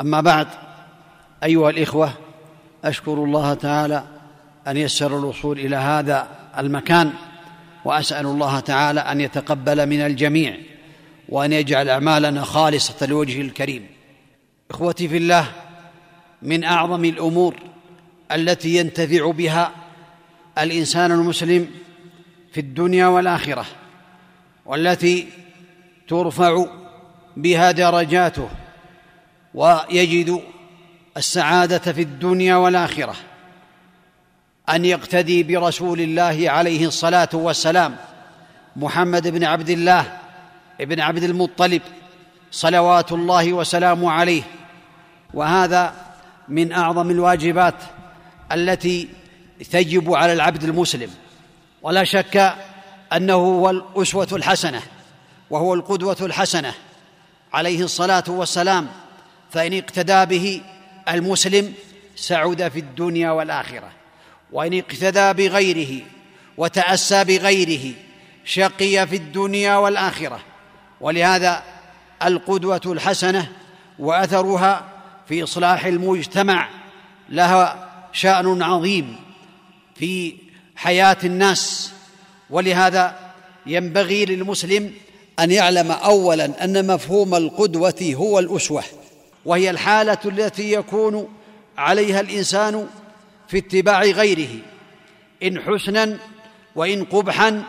أما بعد أيها الإخوة أشكر الله تعالى أن يسر الوصول إلى هذا المكان وأسأل الله تعالى أن يتقبل من الجميع وأن يجعل أعمالنا خالصة لوجهه الكريم. إخوتي في الله من أعظم الأمور التي ينتفع بها الإنسان المسلم في الدنيا والآخرة والتي ترفع بها درجاته ويجد السعادة في الدنيا والآخرة أن يقتدي برسول الله عليه الصلاة والسلام محمد بن عبد الله بن عبد المطلب صلوات الله وسلامه عليه. وهذا من أعظم الواجبات التي تجب على العبد المسلم. ولا شك أنه هو الأسوة الحسنة وهو القدوة الحسنة عليه الصلاة والسلام فإن اقتدى به المسلم سعد في الدنيا والآخرة. وإن اقتدى بغيره وتأسى بغيره شقي في الدنيا والآخرة. ولهذا القدوة الحسنة وأثرها في إصلاح المجتمع لها شأن عظيم في حياة الناس. ولهذا ينبغي للمسلم أن يعلم اولا أن مفهوم القدوة هو الأسوة. وهي الحالة التي يكون عليها الإنسان في اتباع غيره. إن حسنا وإن قبحا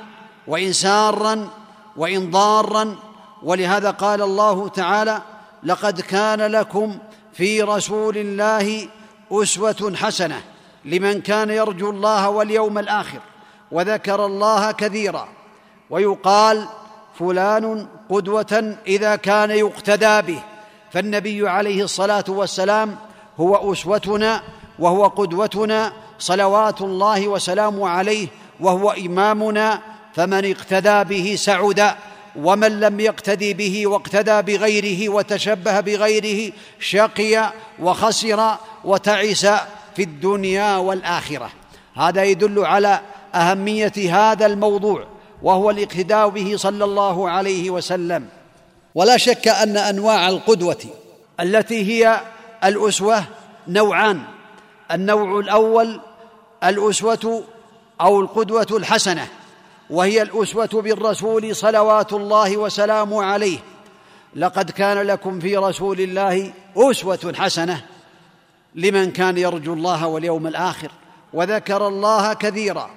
وإن سارا وإن ضارا. ولهذا قال الله تعالى لقد كان لكم في رسول الله أسوة حسنة لمن كان يرجو الله واليوم الآخر وذكر الله كثيرا. ويقال فلان قدوة إذا كان يقتدى به. فالنبي عليه الصلاة والسلام هو أسوتنا وهو قدوتنا صلوات الله وسلامه عليه وهو إمامنا فمن اقتدى به سعد ومن لم يقتدي به واقتدى بغيره وتشبه بغيره شقي وخسر وتعس في الدنيا والآخرة. هذا يدل على أهمية هذا الموضوع وهو الاقتداء به صلى الله عليه وسلم. ولا شك أن أنواع القدوة التي هي الأسوة نوعان. النوع الأول الأسوة أو القدوة الحسنة وهي الأسوة بالرسول صلوات الله وسلامه عليه. لقد كان لكم في رسول الله أسوة حسنة لمن كان يرجو الله واليوم الآخر وذكر الله كثيرا.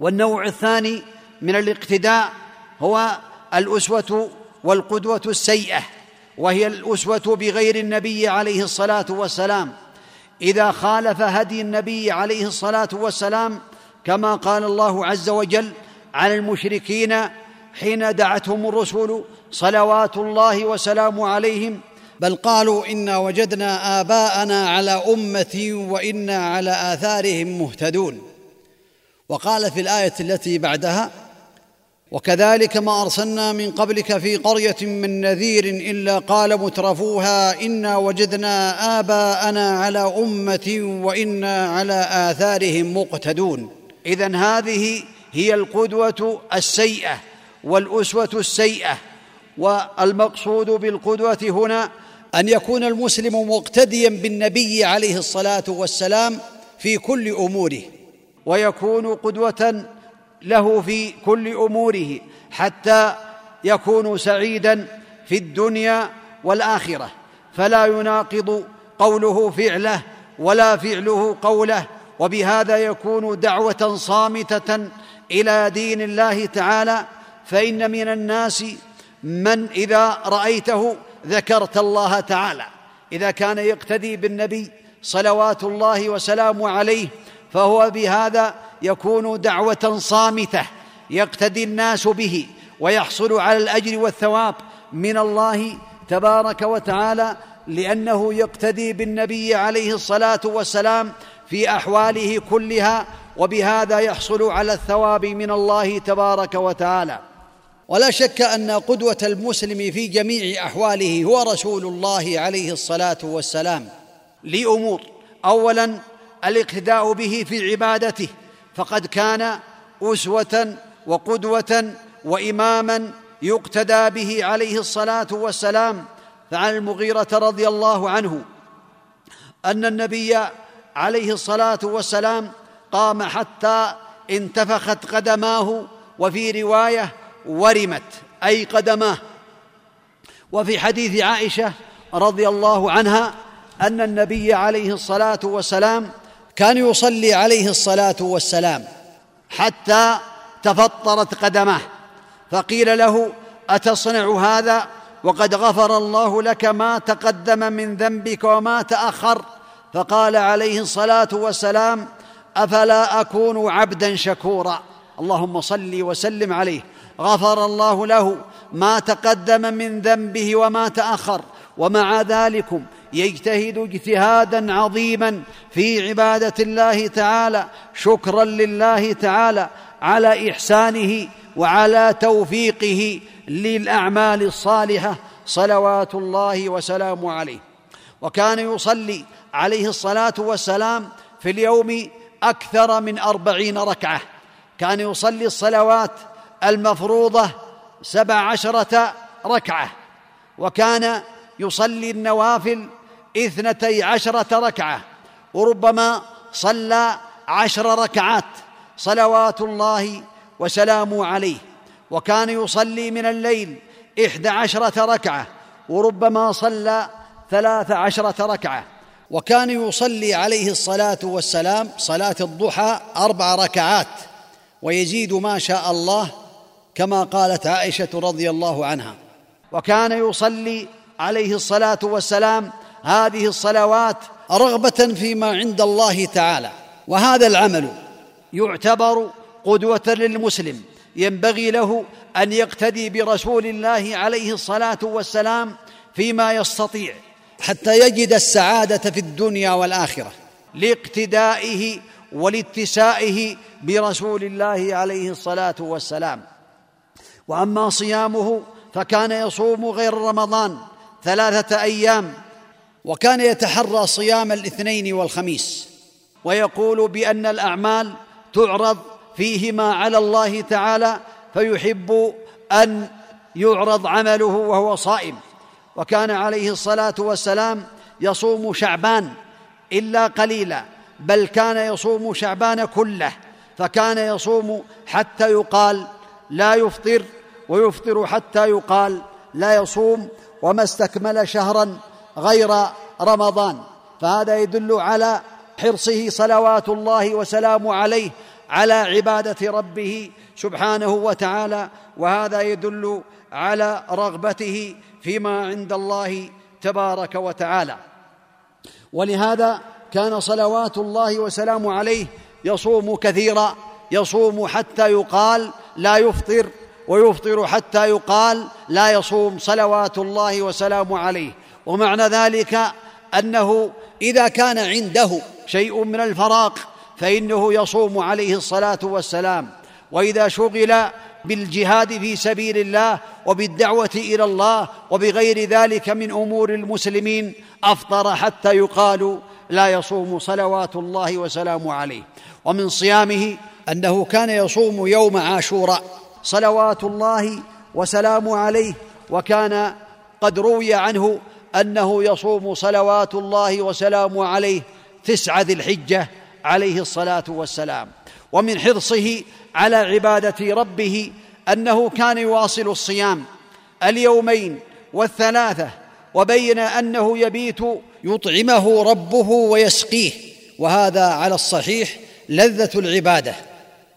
والنوع الثاني من الاقتداء هو الأسوة والقدوة السيئة وهي الأسوة بغير النبي عليه الصلاة والسلام. إذا خالف هدي النبي عليه الصلاة والسلام كما قال الله عز وجل على المشركين حين دعتهم الرسل صلوات الله وسلامه عليهم بل قالوا إنا وجدنا آباءنا على أمة وإنا على آثارهم مهتدون. وقال في الآية التي بعدها وكذلك ما أرسلنا من قبلك في قرية من نذير إلا قال مترفوها إنا وجدنا آباءنا على أمة وإنا على آثارهم مقتدون. اذا هذه هي القدوة السيئة والأسوة السيئة والمقصود بالقدوة هنا أن يكون المسلم مقتديا بالنبي عليه الصلاة والسلام في كل أموره ويكون قدوة له في كل أموره حتى يكون سعيدا في الدنيا والآخرة. فلا يناقض قوله فعله ولا فعله قوله وبهذا يكون دعوة صامتة إلى دين الله تعالى. فإن من الناس من إذا رأيته ذكرت الله تعالى. إذا كان يقتدي بالنبي صلوات الله وسلامه عليه فهو بهذا يكون دعوة صامتة يقتدي الناس به ويحصل على الأجر والثواب من الله تبارك وتعالى لأنه يقتدي بالنبي عليه الصلاة والسلام في أحواله كلها وبهذا يحصل على الثواب من الله تبارك وتعالى. ولا شك أن قدوة المسلم في جميع أحواله هو رسول الله عليه الصلاة والسلام. لأمور. اولا الاقتداء به في عبادته فقد كان أسوة وقدوة وإماما يقتدى به عليه الصلاة والسلام. فعن المغيرة رضي الله عنه أن النبي عليه الصلاة والسلام قام حتى انتفخت قدماه وفي رواية ورمت أي قدماه. وفي حديث عائشة رضي الله عنها أن النبي عليه الصلاة والسلام كان يصلي عليه الصلاة والسلام حتى تفطرت قدماه فقيل له أتصنع هذا؟ وقد غفر الله لك ما تقدم من ذنبك وما تأخر. فقال عليه الصلاة والسلام أفلا أكون عبدا شكورا؟ اللهم صل وسلم عليه. غفر الله له ما تقدم من ذنبه وما تأخر. ومع ذلكم يجتهد اجتهادا عظيما في عبادة الله تعالى شكرا لله تعالى على إحسانه وعلى توفيقه للأعمال الصالحة صلوات الله وسلامه عليه. وكان يصلي عليه الصلاة والسلام في اليوم أكثر من أربعين ركعة. كان يصلي الصلوات المفروضة سبع عشرة ركعة. وكان يصلي النوافل اثنتي عشرة ركعة. وربما صلى عشر ركعات. صلوات الله وسلامه عليه. وكان يصلي من الليل إحدى عشرة ركعة. وربما صلى ثلاث عشرة ركعة. وكان يصلي عليه الصلاة والسلام صلاة الضحى أربع ركعات. ويزيد ما شاء الله كما قالت عائشة رضي الله عنها. وكان يصلي عليه الصلاة والسلام هذه الصلوات رغبة فيما عند الله تعالى وهذا العمل يعتبر قدوة للمسلم ينبغي له أن يقتدي برسول الله عليه الصلاة والسلام فيما يستطيع حتى يجد السعادة في الدنيا والآخرة لاقتدائه ولاتسائه برسول الله عليه الصلاة والسلام. وأما صيامه فكان يصوم غير رمضان ثلاثة أيام وكان يتحرى صيام الاثنين والخميس. ويقول بأن الأعمال تعرض فيهما على الله تعالى فيحب أن يعرض عمله وهو صائم. وكان عليه الصلاة والسلام يصوم شعبان إلا قليلا بل كان يصوم شعبان كله فكان يصوم حتى يقال لا يفطر ويفطر حتى يقال لا يصوم وما استكمل شهرا غير رمضان. فهذا يدل على حرصه صلوات الله وسلامه عليه على عبادة ربه سبحانه وتعالى. وهذا يدل على رغبته فيما عند الله تبارك وتعالى. ولهذا كان صلوات الله وسلامه عليه يصوم كثيرا يصوم حتى يقال لا يفطر ويفطر حتى يقال لا يصوم صلوات الله وسلامه عليه. ومعنى ذلك أنه إذا كان عنده شيء من الفراغ فإنه يصوم عليه الصلاة والسلام. وإذا شغل بالجهاد في سبيل الله وبالدعوة إلى الله وبغير ذلك من أمور المسلمين أفطر حتى يقال لا يصوم صلوات الله وسلامه عليه. ومن صيامه أنه كان يصوم يوم عاشوراء صلوات الله وسلامه عليه وكان قد روي عنه أنه يصوم صلوات الله وسلامه عليه تسعه ذي الحجة عليه الصلاة والسلام. ومن حرصه على عبادة ربه أنه كان يواصل الصيام اليومين والثلاثة وبين أنه يبيت يطعمه ربه ويسقيه وهذا على الصحيح لذة العبادة.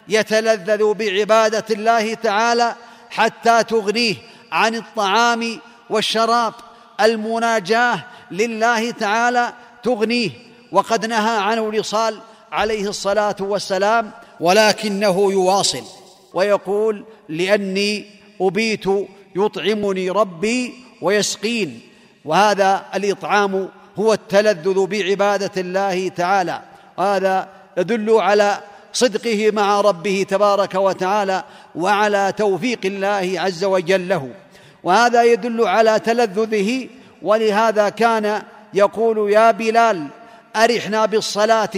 يتلذذ بعبادة الله تعالى حتى تغنيه عن الطعام والشراب. المناجاة لله تعالى تغنيه. وقد نهى عن الوصال عليه الصلاة والسلام ولكنه يواصل ويقول لأني أبيت يطعمني ربي ويسقين. وهذا الإطعام هو التلذذ بعبادة الله تعالى. وهذا يدل على صدقه مع ربه تبارك وتعالى وعلى توفيق الله عز وجل له. وهذا يدل على تلذذه ولهذا كان يقول يا بلال أرحنا بالصلاة.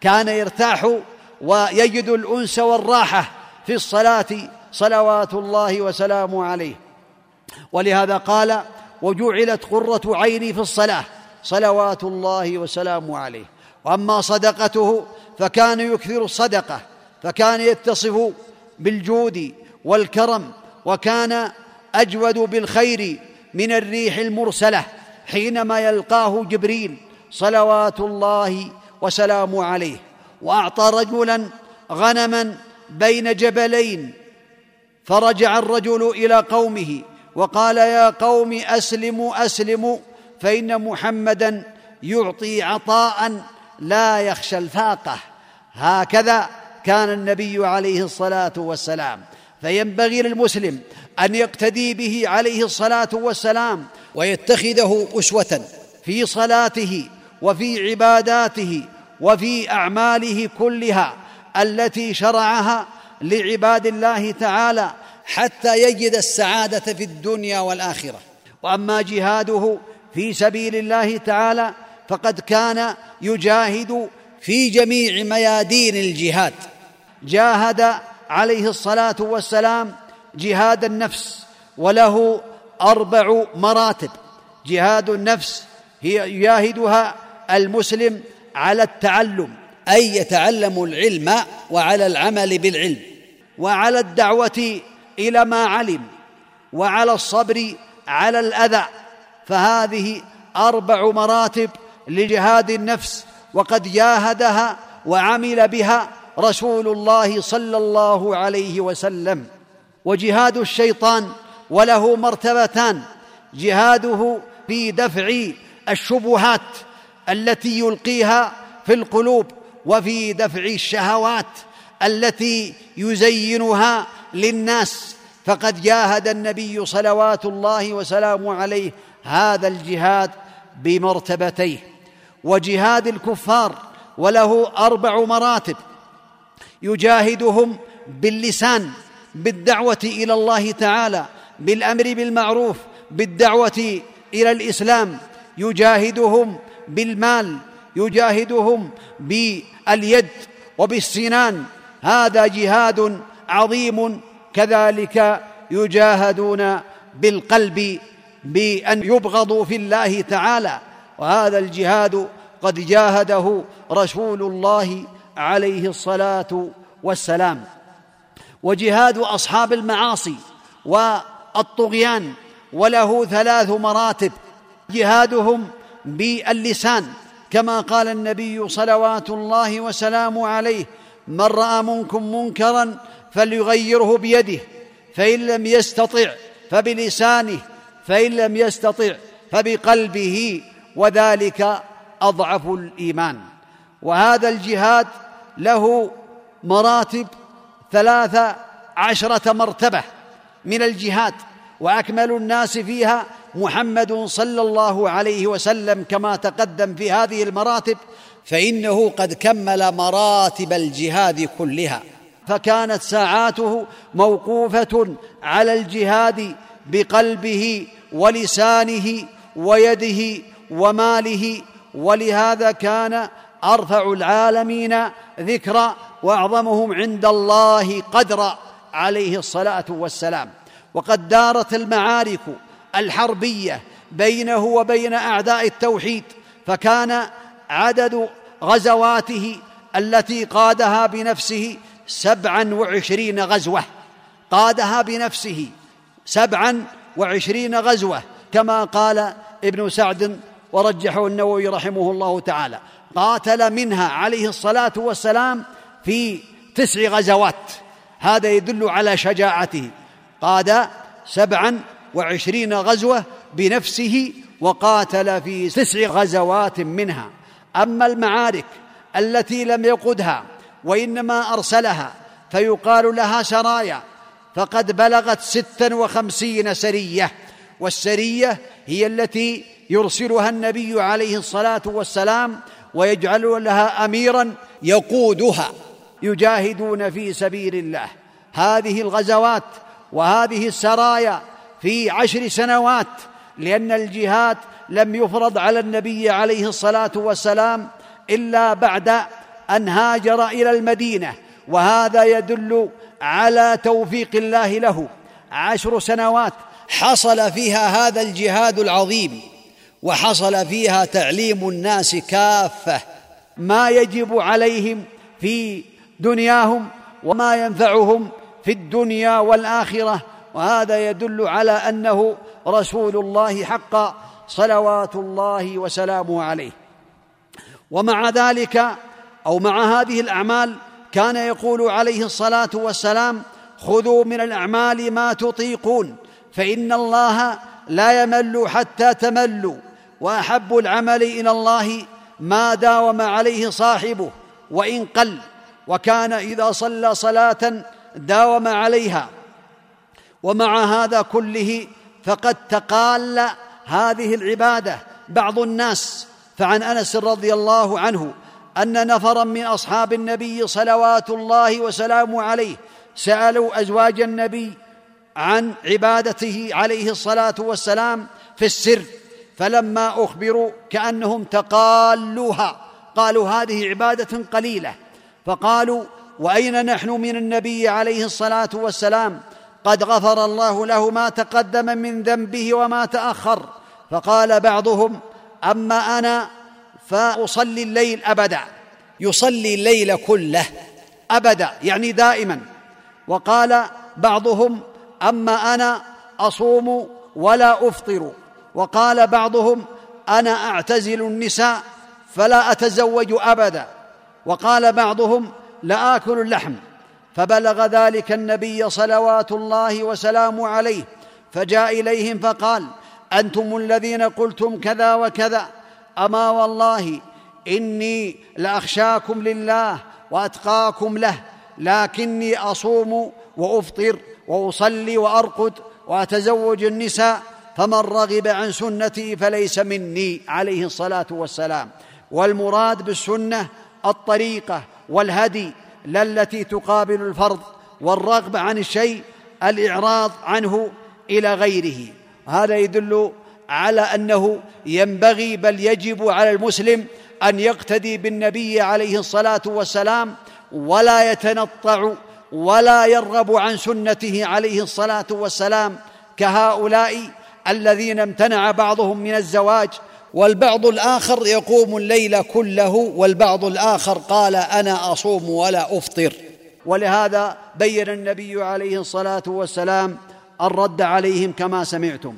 كان يرتاح ويجد الأنس والراحة في الصلاة صلوات الله وسلامه عليه. ولهذا قال وجعلت قرة عيني في الصلاة صلوات الله وسلامه عليه. وأما صدقته فكان يكثر الصدقة فكان يتصف بالجود والكرم وكان أجود بالخير من الريح المرسلة حينما يلقاه جبريل صلوات الله وسلامه عليه وأعطى رجلا غنما بين جبلين فرجع الرجل إلى قومه وقال يا قوم أسلموا أسلموا فإن محمدا يعطي عطاء لا يخشى الفاقة. هكذا كان النبي عليه الصلاة والسلام. فينبغي للمسلم أن يقتدي به عليه الصلاة والسلام ويتخذه أسوة في صلاته وفي عباداته وفي أعماله كلها التي شرعها لعباد الله تعالى حتى يجد السعادة في الدنيا والآخرة. وأما جهاده في سبيل الله تعالى فقد كان يجاهد في جميع ميادين الجهاد. جاهد عليه الصلاة والسلام جهاد النفس وله أربع مراتب. جهاد النفس هي يجاهدها المسلم على التعلم أي يتعلم العلم وعلى العمل بالعلم وعلى الدعوة إلى ما علم وعلى الصبر على الأذى. فهذه أربع مراتب لجهاد النفس وقد جاهدها وعمل بها رسول الله صلى الله عليه وسلم. وجهاد الشيطان وله مرتبتان. جهاده في دفع الشبهات التي يلقيها في القلوب وفي دفع الشهوات التي يزينها للناس. فقد جاهد النبي صلوات الله وسلامه عليه هذا الجهاد بمرتبتيه. وجهاد الكفار وله أربع مراتب. يجاهدهم باللسان بالدعوة إلى الله تعالى بالأمر بالمعروف بالدعوة إلى الإسلام. يجاهدهم بالمال يجاهدهم باليد وبالسنان. هذا جهاد عظيم كذلك يجاهدون بالقلب بأن يبغضوا في الله تعالى. وهذا الجهاد قد جاهده رسول الله عليه الصلاة والسلام. وجهاد أصحاب المعاصي والطغيان وله ثلاث مراتب. جهادهم باللسان كما قال النبي صلوات الله وسلامه عليه من رأى منكم منكرا فليغيره بيده فإن لم يستطع فبلسانه فإن لم يستطع فبقلبه وذلك أضعف الإيمان. وهذا الجهاد له مراتب ثلاث عشرة مرتبة من الجهاد وأكمل الناس فيها محمد صلى الله عليه وسلم كما تقدم في هذه المراتب فإنه قد كمل مراتب الجهاد كلها. فكانت ساعاته موقوفة على الجهاد بقلبه ولسانه ويده وماله ولهذا كان أرفع العالمين ذكرا وأعظمهم عند الله قدرا عليه الصلاة والسلام. وقد دارت المعارك الحربية بينه وبين أعداء التوحيد فكان عدد غزواته التي قادها بنفسه سبعا وعشرين غزوة. قادها بنفسه سبعا وعشرين غزوة كما قال ابن سعد ورجحه النووي رحمه الله تعالى. قاتل منها عليه الصلاة والسلام في تسع غزوات. هذا يدل على شجاعته. قاد سبعا وعشرين غزوة بنفسه وقاتل في تسع غزوات منها. أما المعارك التي لم يقدها وإنما أرسلها فيقال لها سرايا فقد بلغت ستا وخمسين سرية والسرية هي التي يرسلها النبي عليه الصلاة والسلام ويجعل لها اميرا يقودها يجاهدون في سبيل الله. هذه الغزوات وهذه السرايا في عشر سنوات لأن الجهاد لم يفرض على النبي عليه الصلاة والسلام إلا بعد أن هاجر إلى المدينة وهذا يدل على توفيق الله له. عشر سنوات حصل فيها هذا الجهاد العظيم. وحصل فيها تعليم الناس كافة ما يجب عليهم في دنياهم وما ينفعهم في الدنيا والآخرة. وهذا يدل على أنه رسول الله حقا صلوات الله وسلامه عليه. ومع ذلك أو مع هذه الأعمال كان يقول عليه الصلاة والسلام خذوا من الأعمال ما تطيقون فإن الله لا يمل حتى تملوا. وأحب العمل إلى الله ما داوم عليه صاحبه وإن قل وكان إذا صلى صلاة داوم عليها. ومع هذا كله فقد تقال هذه العبادة بعض الناس. فعن أنس رضي الله عنه أن نفرا من أصحاب النبي صلوات الله وسلامه عليه سألوا أزواج النبي عن عبادته عليه الصلاة والسلام في السر. فلما أخبروا كأنهم تقالوها قالوا هذه عبادة قليلة. فقالوا وأين نحن من النبي عليه الصلاة والسلام؟ قد غفر الله له ما تقدم من ذنبه وما تأخر. فقال بعضهم أما أنا فأصلي الليل أبدا يصلي الليل كله أبدا يعني دائما. وقال بعضهم أما أنا أصوم ولا أفطر. وقال بعضهم أنا أعتزل النساء فلا أتزوج أبدا. وقال بعضهم لاكل اللحم. فبلغ ذلك النبي صلوات الله وسلامه عليه. فجاء إليهم فقال أنتم الذين قلتم كذا وكذا. أما والله إني لأخشاكم لله وأتقاكم له لكني أصوم وأفطر وأصلي وأرقد وأتزوج النساء فمن رغب عن سنتي فليس مني عليه الصلاة والسلام. والمراد بالسنة الطريقة والهدي لا التي تقابل الفرض والرغبه عن الشيء الإعراض عنه إلى غيره. هذا يدل على أنه ينبغي بل يجب على المسلم أن يقتدي بالنبي عليه الصلاة والسلام ولا يتنطع ولا يرغب عن سنته عليه الصلاة والسلام كهؤلاء الذين امتنع بعضهم من الزواج والبعض الآخر يقوم الليل كله والبعض الآخر قال أنا أصوم ولا أفطر. ولهذا بين النبي عليه الصلاة والسلام الرد عليهم كما سمعتم.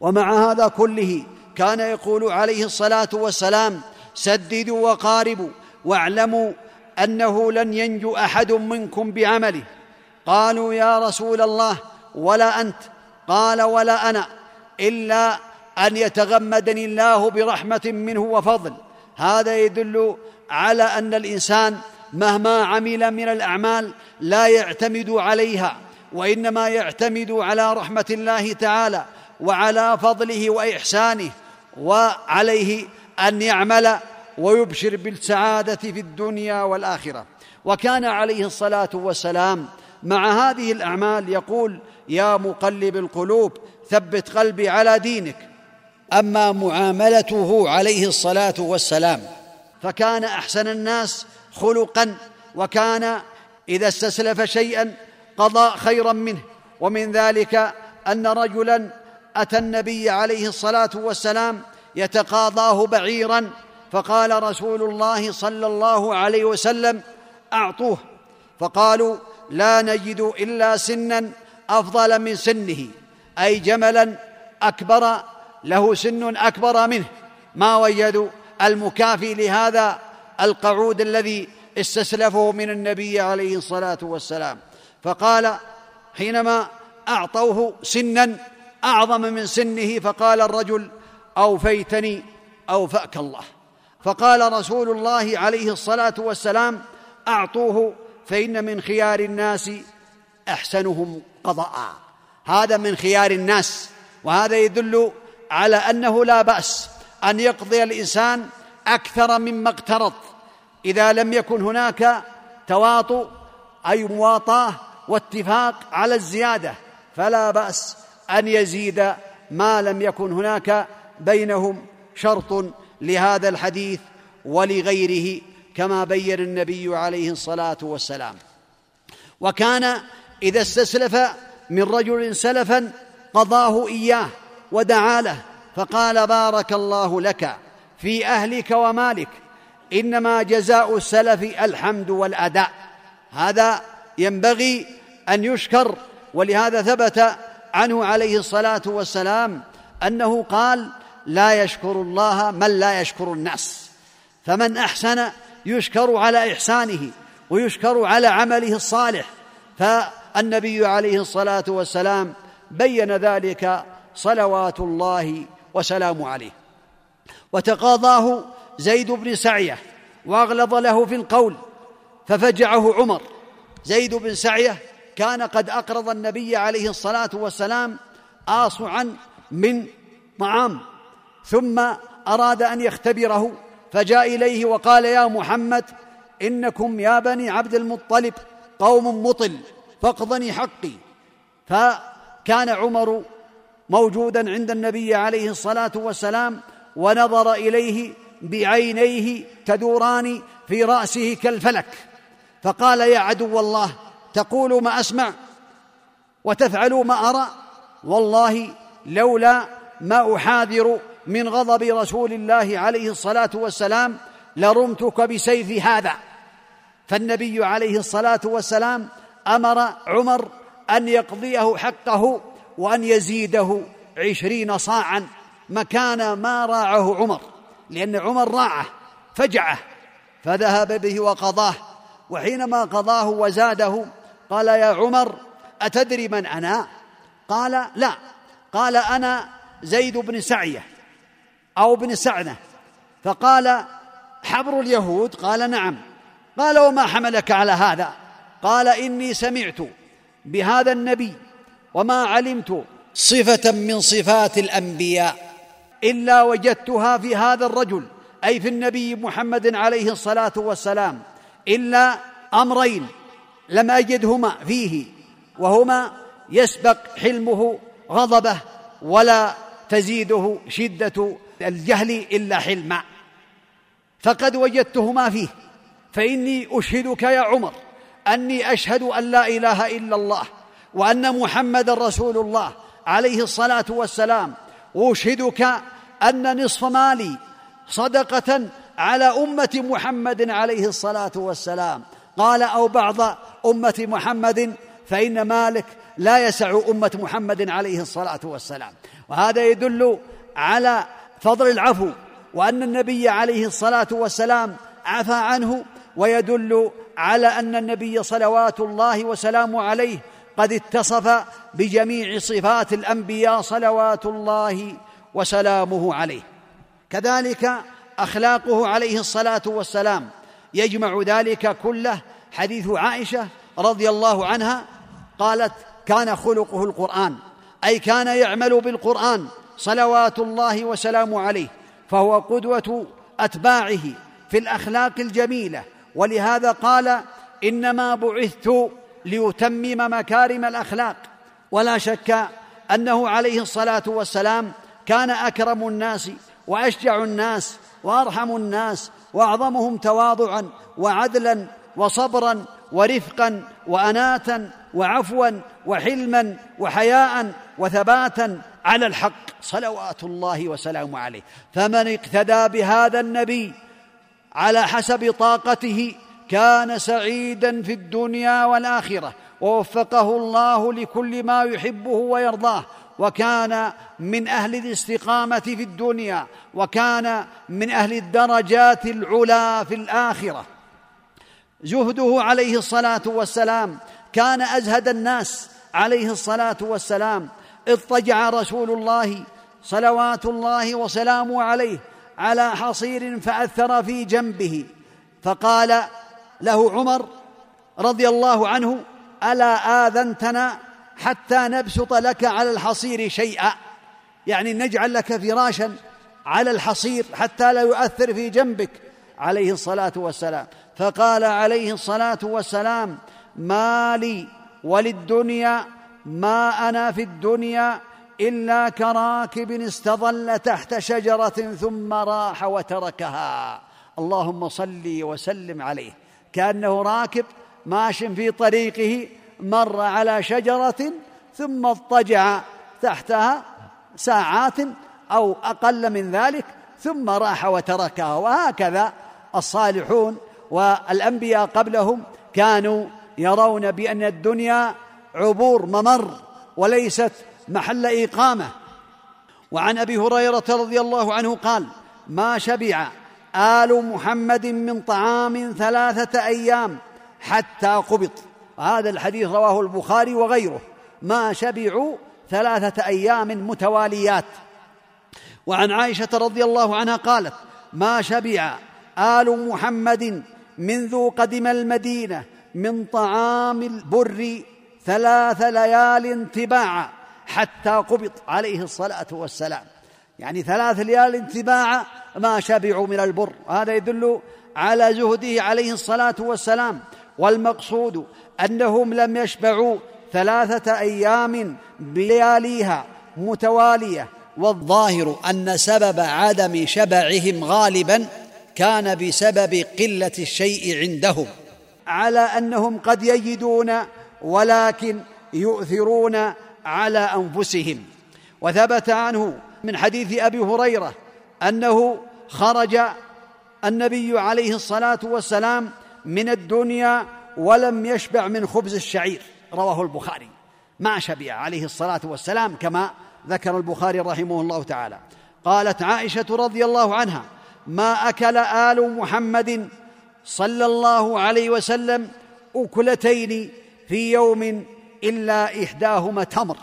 ومع هذا كله كان يقول عليه الصلاة والسلام سددوا وقاربوا واعلموا أنه لن ينجو أحد منكم بعمله. قالوا يا رسول الله ولا أنت؟ قال ولا أنا. إلا أن يتغمدني الله برحمة منه وفضل. هذا يدل على أن الإنسان مهما عمل من الأعمال لا يعتمد عليها وإنما يعتمد على رحمة الله تعالى وعلى فضله وإحسانه وعليه أن يعمل ويبشر بالسعادة في الدنيا والآخرة. وكان عليه الصلاة والسلام مع هذه الأعمال يقول يا مقلب القلوب ثبت قلبي على دينك. أما معاملته عليه الصلاة والسلام فكان أحسن الناس خلقا وكان إذا استسلف شيئا قضى خيرا منه. ومن ذلك أن رجلا أتى النبي عليه الصلاة والسلام يتقاضاه بعيرا فقال رسول الله صلى الله عليه وسلم أعطوه. فقالوا لا نجد إلا سنا أفضل من سنه. أي جملا أكبر له سن أكبر منه. ما وجدوا المكافي لهذا القعود الذي استسلفه من النبي عليه الصلاة والسلام. فقال حينما أعطوه سنا أعظم من سنه فقال الرجل أوفيتني أوفأك الله. فقال رسول الله عليه الصلاة والسلام أعطوه فإن من خيار الناس أحسنهم قضاء. هذا من خيار الناس وهذا يدل على أنه لا بأس أن يقضي الإنسان أكثر مما اقترض. إذا لم يكن هناك تواطؤ أي مواطاة واتفاق على الزيادة فلا بأس أن يزيد ما لم يكن هناك بينهم شرط لهذا الحديث ولغيره كما بين النبي عليه الصلاة والسلام. وكان إذا استسلف من رجل سلفا قضاه إياه ودعا له فقال بارك الله لك في أهلك ومالك إنما جزاء السلف الحمد والأداء. هذا ينبغي أن يشكر ولهذا ثبت عنه عليه الصلاة والسلام أنه قال لا يشكر الله من لا يشكر الناس. فمن أحسن يشكر على إحسانه ويشكر على عمله الصالح فالنبي عليه الصلاة والسلام بين ذلك صلوات الله وسلامه عليه. وتقاضاه زيد بن سعية وأغلظ له في القول ففجعه عمر. زيد بن سعية كان قد أقرض النبي عليه الصلاة والسلام آصعا من طعام ثم أراد أن يختبره فجاء إليه وقال يا محمد إنكم يا بني عبد المطلب قوم مطل فاقضني حقي. فكان عمر موجودا عند النبي عليه الصلاة والسلام ونظر إليه بعينيه تدوران في رأسه كالفلك. فقال يا عدو الله تقول ما أسمع وتفعل ما أرى؟ والله لولا ما أحاذر من غضب رسول الله عليه الصلاة والسلام لرمتك بسيف هذا. فالنبي عليه الصلاة والسلام أمر عمر أن يقضيه حقه وأن يزيده عشرين صاعا مكان ما راعه عمر لأن عمر راعه فجعه فذهب به وقضاه وحينما قضاه وزاده قال يا عمر أتدري من أنا؟ قال لا قال أنا زيد بن سعية أو بن سعنه فقال حبر اليهود؟ قال نعم قال وما حملك على هذا؟ قال إني سمعت بهذا النبي وما علمت صفة من صفات الأنبياء. إلا وجدتها في هذا الرجل أي في النبي محمد عليه الصلاة والسلام إلا أمرين لم أجدهما فيه وهما يسبق حلمه غضبه ولا تزيده شدة الجهل إلا حلما. فقد وجدتهما فيه فإني أشهدك يا عمر. أني أشهد أن لا إله إلا الله وأن محمدا رسول الله عليه الصلاة والسلام. واشهدك أن نصف مالي صدقة على أمة محمد عليه الصلاة والسلام. قال أو بعض أمة محمد فإن مالك لا يسع أمة محمد عليه الصلاة والسلام. وهذا يدل على فضل العفو وأن النبي عليه الصلاة والسلام عفى عنه ويدل على أن النبي صلوات الله وسلامه عليه قد اتصف بجميع صفات الأنبياء صلوات الله وسلامه عليه. كذلك أخلاقه عليه الصلاة والسلام يجمع ذلك كله. حديث عائشة رضي الله عنها قالت كان خلقه القرآن أي كان يعمل بالقرآن صلوات الله وسلامه عليه فهو قدوة أتباعه في الأخلاق الجميلة ولهذا قال إنما بعثت ليتمم مكارم الأخلاق. ولا شك أنه عليه الصلاة والسلام كان أكرم الناس وأشجع الناس وأرحم الناس وأعظمهم تواضعا وعدلا وصبرا ورفقا واناتا وعفوا وحلما وحياء وثباتا على الحق. صلوات الله وسلامه عليه. فمن اقتدى بهذا النبي على حسب طاقته كان سعيدا في الدنيا والآخرة. ووفقه الله لكل ما يحبه ويرضاه. وكان من أهل الاستقامة في الدنيا. وكان من أهل الدرجات العلى في الآخرة. زهده عليه الصلاة والسلام كان أزهد الناس عليه الصلاة والسلام. اضطجع رسول الله صلوات الله وسلامه عليه. على حصير فأثر في جنبه. فقال له عمر رضي الله عنه ألا آذنتنا حتى نبسط لك على الحصير شيئا؟ يعني نجعل لك فراشا على الحصير حتى لا يؤثر في جنبك. عليه الصلاة والسلام. فقال عليه الصلاة والسلام ما لي وللدنيا ما أنا في الدنيا إلا كراكب استظل تحت شجرة ثم راح وتركها. اللهم صل وسلم عليه. كأنه راكب ماش في طريقه مر على شجرة ثم اضطجع تحتها ساعات أو أقل من ذلك ثم راح وتركها. وهكذا الصالحون والأنبياء قبلهم كانوا يرون بأن الدنيا عبور ممر وليست محل إقامة. وعن أبي هريرة رضي الله عنه قال ما شبع آل محمد من طعام ثلاثة أيام حتى قبض هذا الحديث رواه البخاري وغيره. ما شبعوا ثلاثة أيام متواليات. وعن عائشة رضي الله عنها قالت ما شبع آل محمد منذ قدم المدينة من طعام البر ثلاث ليال تباعا حتى قبض عليه الصلاة والسلام. يعني ثلاث ليال تباعا ما شبعوا من البر. هذا يدل على زهده عليه الصلاة والسلام. والمقصود أنهم لم يشبعوا ثلاثة أيام بلياليها متوالية. والظاهر أن سبب عدم شبعهم غالبا كان بسبب قلة الشيء عندهم. على أنهم قد يجدون ولكن يؤثرون على أنفسهم. وثبت عنه من حديث أبي هريرة أنه خرج النبي عليه الصلاة والسلام من الدنيا ولم يشبع من خبز الشعير. رواه البخاري ما شبع عليه الصلاة والسلام كما ذكر البخاري رحمه الله تعالى. قالت عائشة رضي الله عنها ما أكل آل محمد صلى الله عليه وسلم أكلتين في يوم إلا إحداهما تمر.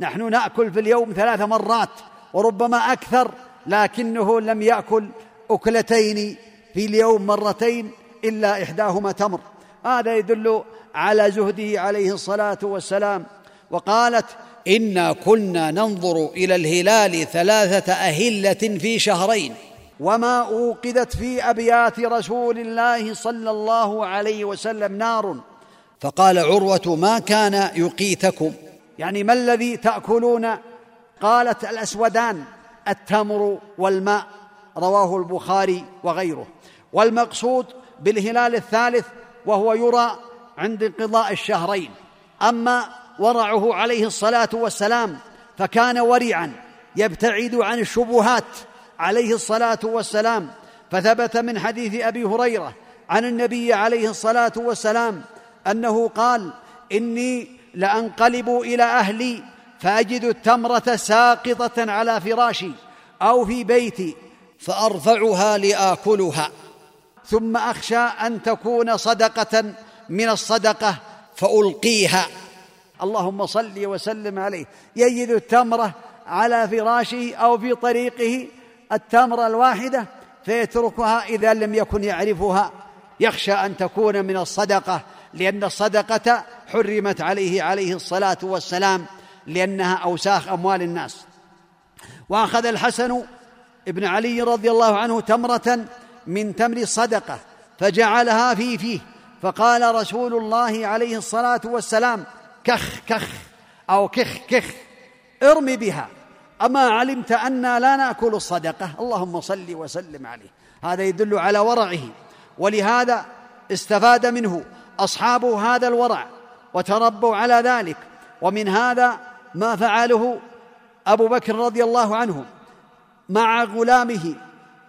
نحن نأكل في اليوم ثلاث مرات وربما أكثر لكنه لم يأكل أكلتين في اليوم مرتين إلا إحداهما تمر. هذا يدل على زهده عليه الصلاة والسلام. وقالت إنا كنا ننظر إلى الهلال ثلاثة أهلة في شهرين. وما أوقدت في أبيات رسول الله صلى الله عليه وسلم نار. فقال عروة ما كان يقيتكم يعني ما الذي تأكلون؟ قالت الأسودان التمر والماء رواه البخاري وغيره. والمقصود بالهلال الثالث وهو يرى عند انقضاء الشهرين. أما ورعه عليه الصلاة والسلام فكان ورعا يبتعد عن الشبهات عليه الصلاة والسلام. فثبت من حديث أبي هريرة عن النبي عليه الصلاة والسلام أنه قال إني لأنقلب إلى أهلي فأجد التمرة ساقطة على فراشي أو في بيتي فأرفعها لآكلها. ثم أخشى أن تكون صدقة من الصدقة فألقيها. اللهم صل وسلم عليه. يجد التمرة على فراشه أو في طريقه التمرة الواحدة فيتركها إذا لم يكن يعرفها. يخشى أن تكون من الصدقة لأن الصدقة حرمت عليه عليه الصلاة والسلام لأنها أوساخ أموال الناس. وأخذ الحسن ابن علي رضي الله عنه تمرة من تمر الصدقه فجعلها في فيه فقال رسول الله عليه الصلاة والسلام كخ كخ أو كخ كخ ارمي بها أما علمت أنا لا نأكل الصدقة؟ اللهم صل وسلم عليه. هذا يدل على ورعه ولهذا استفاد منه أصحاب هذا الورع وتربوا على ذلك. ومن هذا ما فعله أبو بكر رضي الله عنه مع غلامه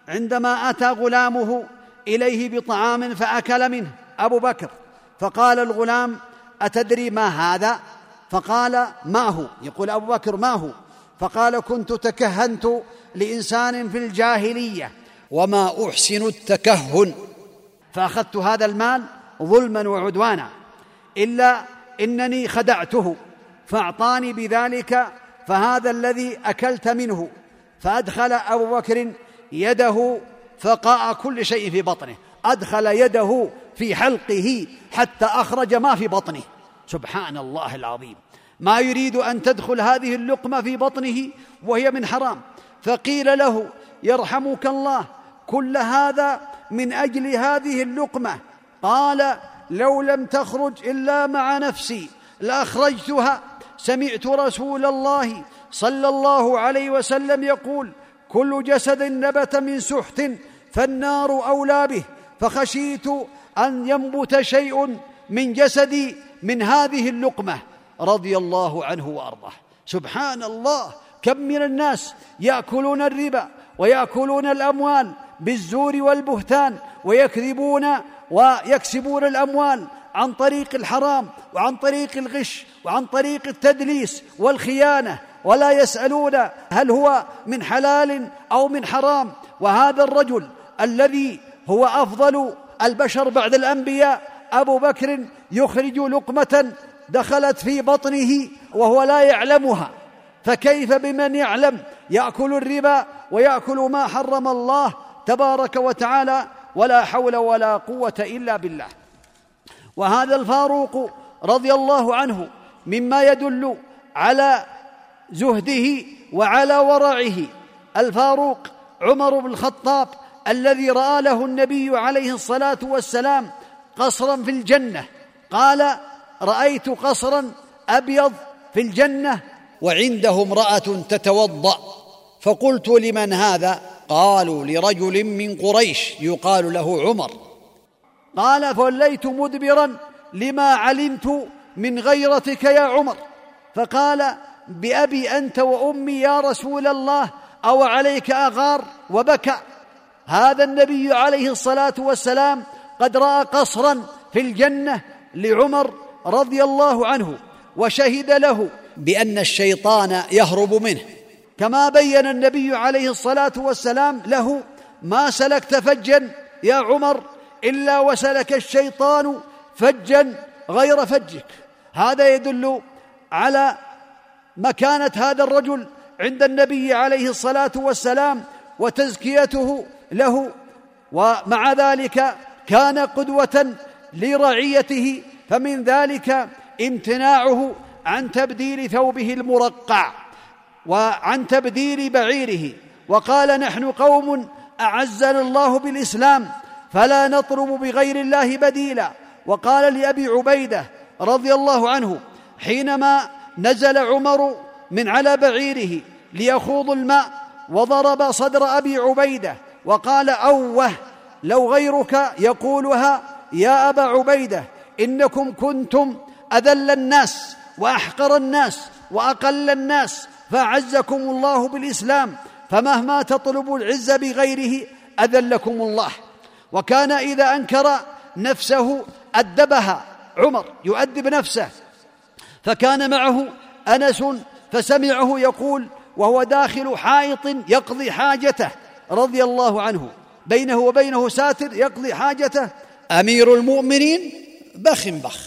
عندما أتى غلامه إليه بطعام فأكل منه أبو بكر. فقال الغلام أتدري ما هذا؟ فقال ما هو؟ يقول أبو بكر ما هو؟ فقال كنت تكهنت لإنسان في الجاهلية وما أحسن التكهن. فأخذت هذا المال ظلما وعدوانا. إلا إنني خدعته فأعطاني بذلك فهذا الذي أكلت منه. فأدخل أبو بكر يده فقاء كل شيء في بطنه. أدخل يده في حلقه حتى أخرج ما في بطنه. سبحان الله العظيم. ما يريد أن تدخل هذه اللقمة في بطنه وهي من حرام. فقيل له يرحمك الله كل هذا من أجل هذه اللقمة. قال لو لم تخرج إلا مع نفسي لأخرجتها. سمعت رسول الله صلى الله عليه وسلم يقول كل جسد نبت من سحت فالنار أولى به. فخشيت أن ينبت شيء من جسدي من هذه اللقمة. رضي الله عنه وأرضاه. سبحان الله كم من الناس يأكلون الربا ويأكلون الأموال بالزور والبهتان ويكذبون ويكسبون الأموال عن طريق الحرام وعن طريق الغش وعن طريق التدليس والخيانة ولا يسألون هل هو من حلال أو من حرام. وهذا الرجل الذي هو أفضل البشر بعد الأنبياء أبو بكر يخرج لقمة دخلت في بطنه وهو لا يعلمها. فكيف بمن يعلم؟ يأكل الربا ويأكل ما حرم الله تبارك وتعالى ولا حول ولا قوة إلا بالله. وهذا الفاروق رضي الله عنه مما يدل على زهده وعلى ورعه. الفاروق عمر بن الخطاب الذي رأى له النبي عليه الصلاة والسلام قصرا في الجنة. قال رأيت قصرا أبيض في الجنة وعنده امرأة تتوضأ. فقلت لمن هذا؟ قالوا لرجل من قريش يقال له عمر. قال فوليت مدبرا لما علمت من غيرتك يا عمر. فقال بأبي أنت وأمي يا رسول الله أو عليك أغار وبكى. هذا النبي عليه الصلاة والسلام قد رأى قصرا في الجنة لعمر رضي الله عنه وشهد له بأن الشيطان يهرب منه. كما بين النبي عليه الصلاة والسلام له ما سلكت فجا يا عمر إلا وسلك الشيطان فجا غير فجك. هذا يدل على مكانة هذا الرجل عند النبي عليه الصلاة والسلام وتزكيته له ومع ذلك كان قدوة لرعيته فمن ذلك امتناعه عن تبديل ثوبه المرقع. وعن تبديل بعيره. وقال نحن قوم أعزنا الله بالإسلام فلا نطلب بغير الله بديلا. وقال لأبي عبيدة رضي الله عنه حينما نزل عمر من على بعيره ليخوض الماء وضرب صدر أبي عبيدة وقال أوه لو غيرك يقولها يا أبا عبيدة إنكم كنتم أذل الناس وأحقر الناس وأقل الناس فأعزكم الله بالإسلام فمهما تطلبوا العز بغيره أذلكم الله. وكان إذا أنكر نفسه ادبها عمر يؤدب نفسه. فكان معه أنس فسمعه يقول وهو داخل حائط يقضي حاجته رضي الله عنه. بينه وبينه ساتر يقضي حاجته. أمير المؤمنين بخ بخ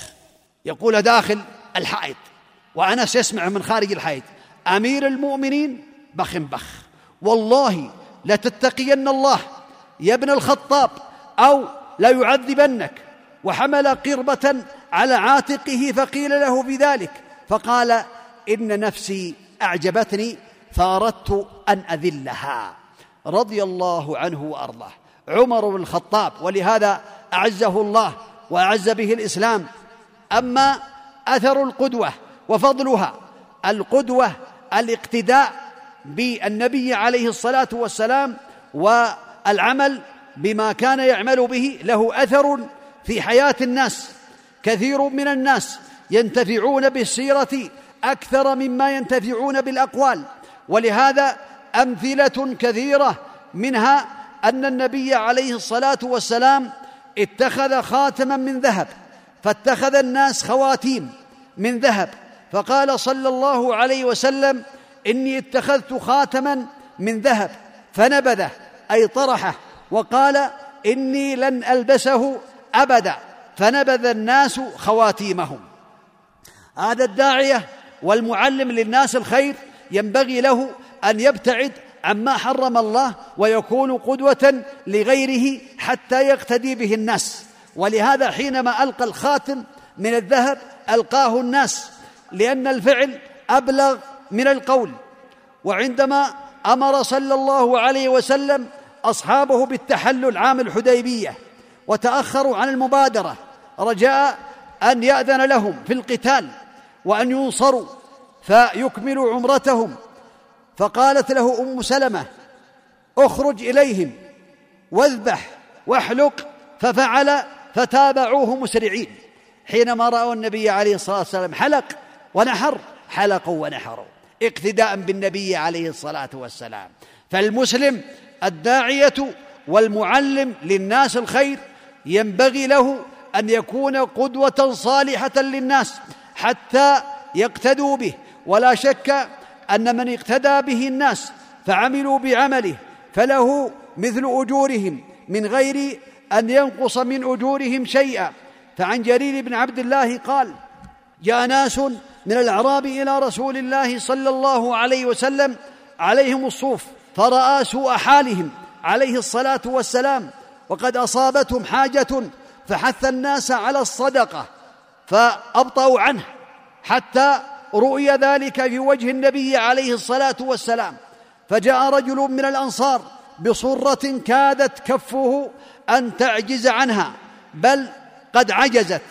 يقول داخل الحائط. وأنس يسمع من خارج الحائط. أمير المؤمنين بخ بخ. والله لتتقين الله يا ابن الخطاب أو لا يعذبنك وحمل قربة على عاتقه فقيل له بذلك فقال إن نفسي أعجبتني فأردت أن أذلها. رضي الله عنه وأرضاه. عمر بن الخطاب ولهذا أعزه الله وأعز به الإسلام. أما أثر القدوة وفضلها القدوة الاقتداء بالنبي عليه الصلاة والسلام والعمل بما كان يعمل به. له أثر في حياة الناس. كثير من الناس ينتفعون بالسيرة أكثر مما ينتفعون بالأقوال. ولهذا أمثلة كثيرة منها أن النبي عليه الصلاة والسلام اتخذ خاتما من ذهب فاتخذ الناس خواتيم من ذهب فقال صلى الله عليه وسلم إني اتخذت خاتما من ذهب فنبذه أي طرحه وقال إني لن ألبسه أبدا فنبذ الناس خواتيمهم. هذا الداعية والمعلم للناس الخير ينبغي له أن يبتعد عما حرم الله ويكون قدوة لغيره حتى يقتدي به الناس. ولهذا حينما ألقى الخاتم من الذهب ألقاه الناس لأن الفعل أبلغ من القول. وعندما أمر صلى الله عليه وسلم أصحابه بالتحلل عام الحديبية وتأخروا عن المبادرة رجاء أن يأذن لهم في القتال وأن ينصروا فيكملوا عمرتهم. فقالت له أم سلمة اخرج إليهم واذبح واحلق. ففعل فتابعوه مسرعين. حينما رأوا النبي عليه الصلاة والسلام حلق ونحر حلقوا ونحروا اقتداء بالنبي عليه الصلاة والسلام. فالمسلم الداعية والمعلم للناس الخير ينبغي له أن يكون قدوة صالحة للناس حتى يقتدوا به. ولا شك أن من اقتدى به الناس فعملوا بعمله فله مثل أجورهم من غير أن ينقص من أجورهم شيئا. فعن جرير بن عبد الله قال جاء ناس من الأعراب إلى رسول الله صلى الله عليه وسلم عليهم الصوف فرأى سوء حالهم عليه الصلاة والسلام وقد أصابتهم حاجة فحث الناس على الصدقة فأبطأوا عنه حتى رؤي ذلك في وجه النبي عليه الصلاة والسلام. فجاء رجل من الأنصار بصره كادت كفه أن تعجز عنها بل قد عجزت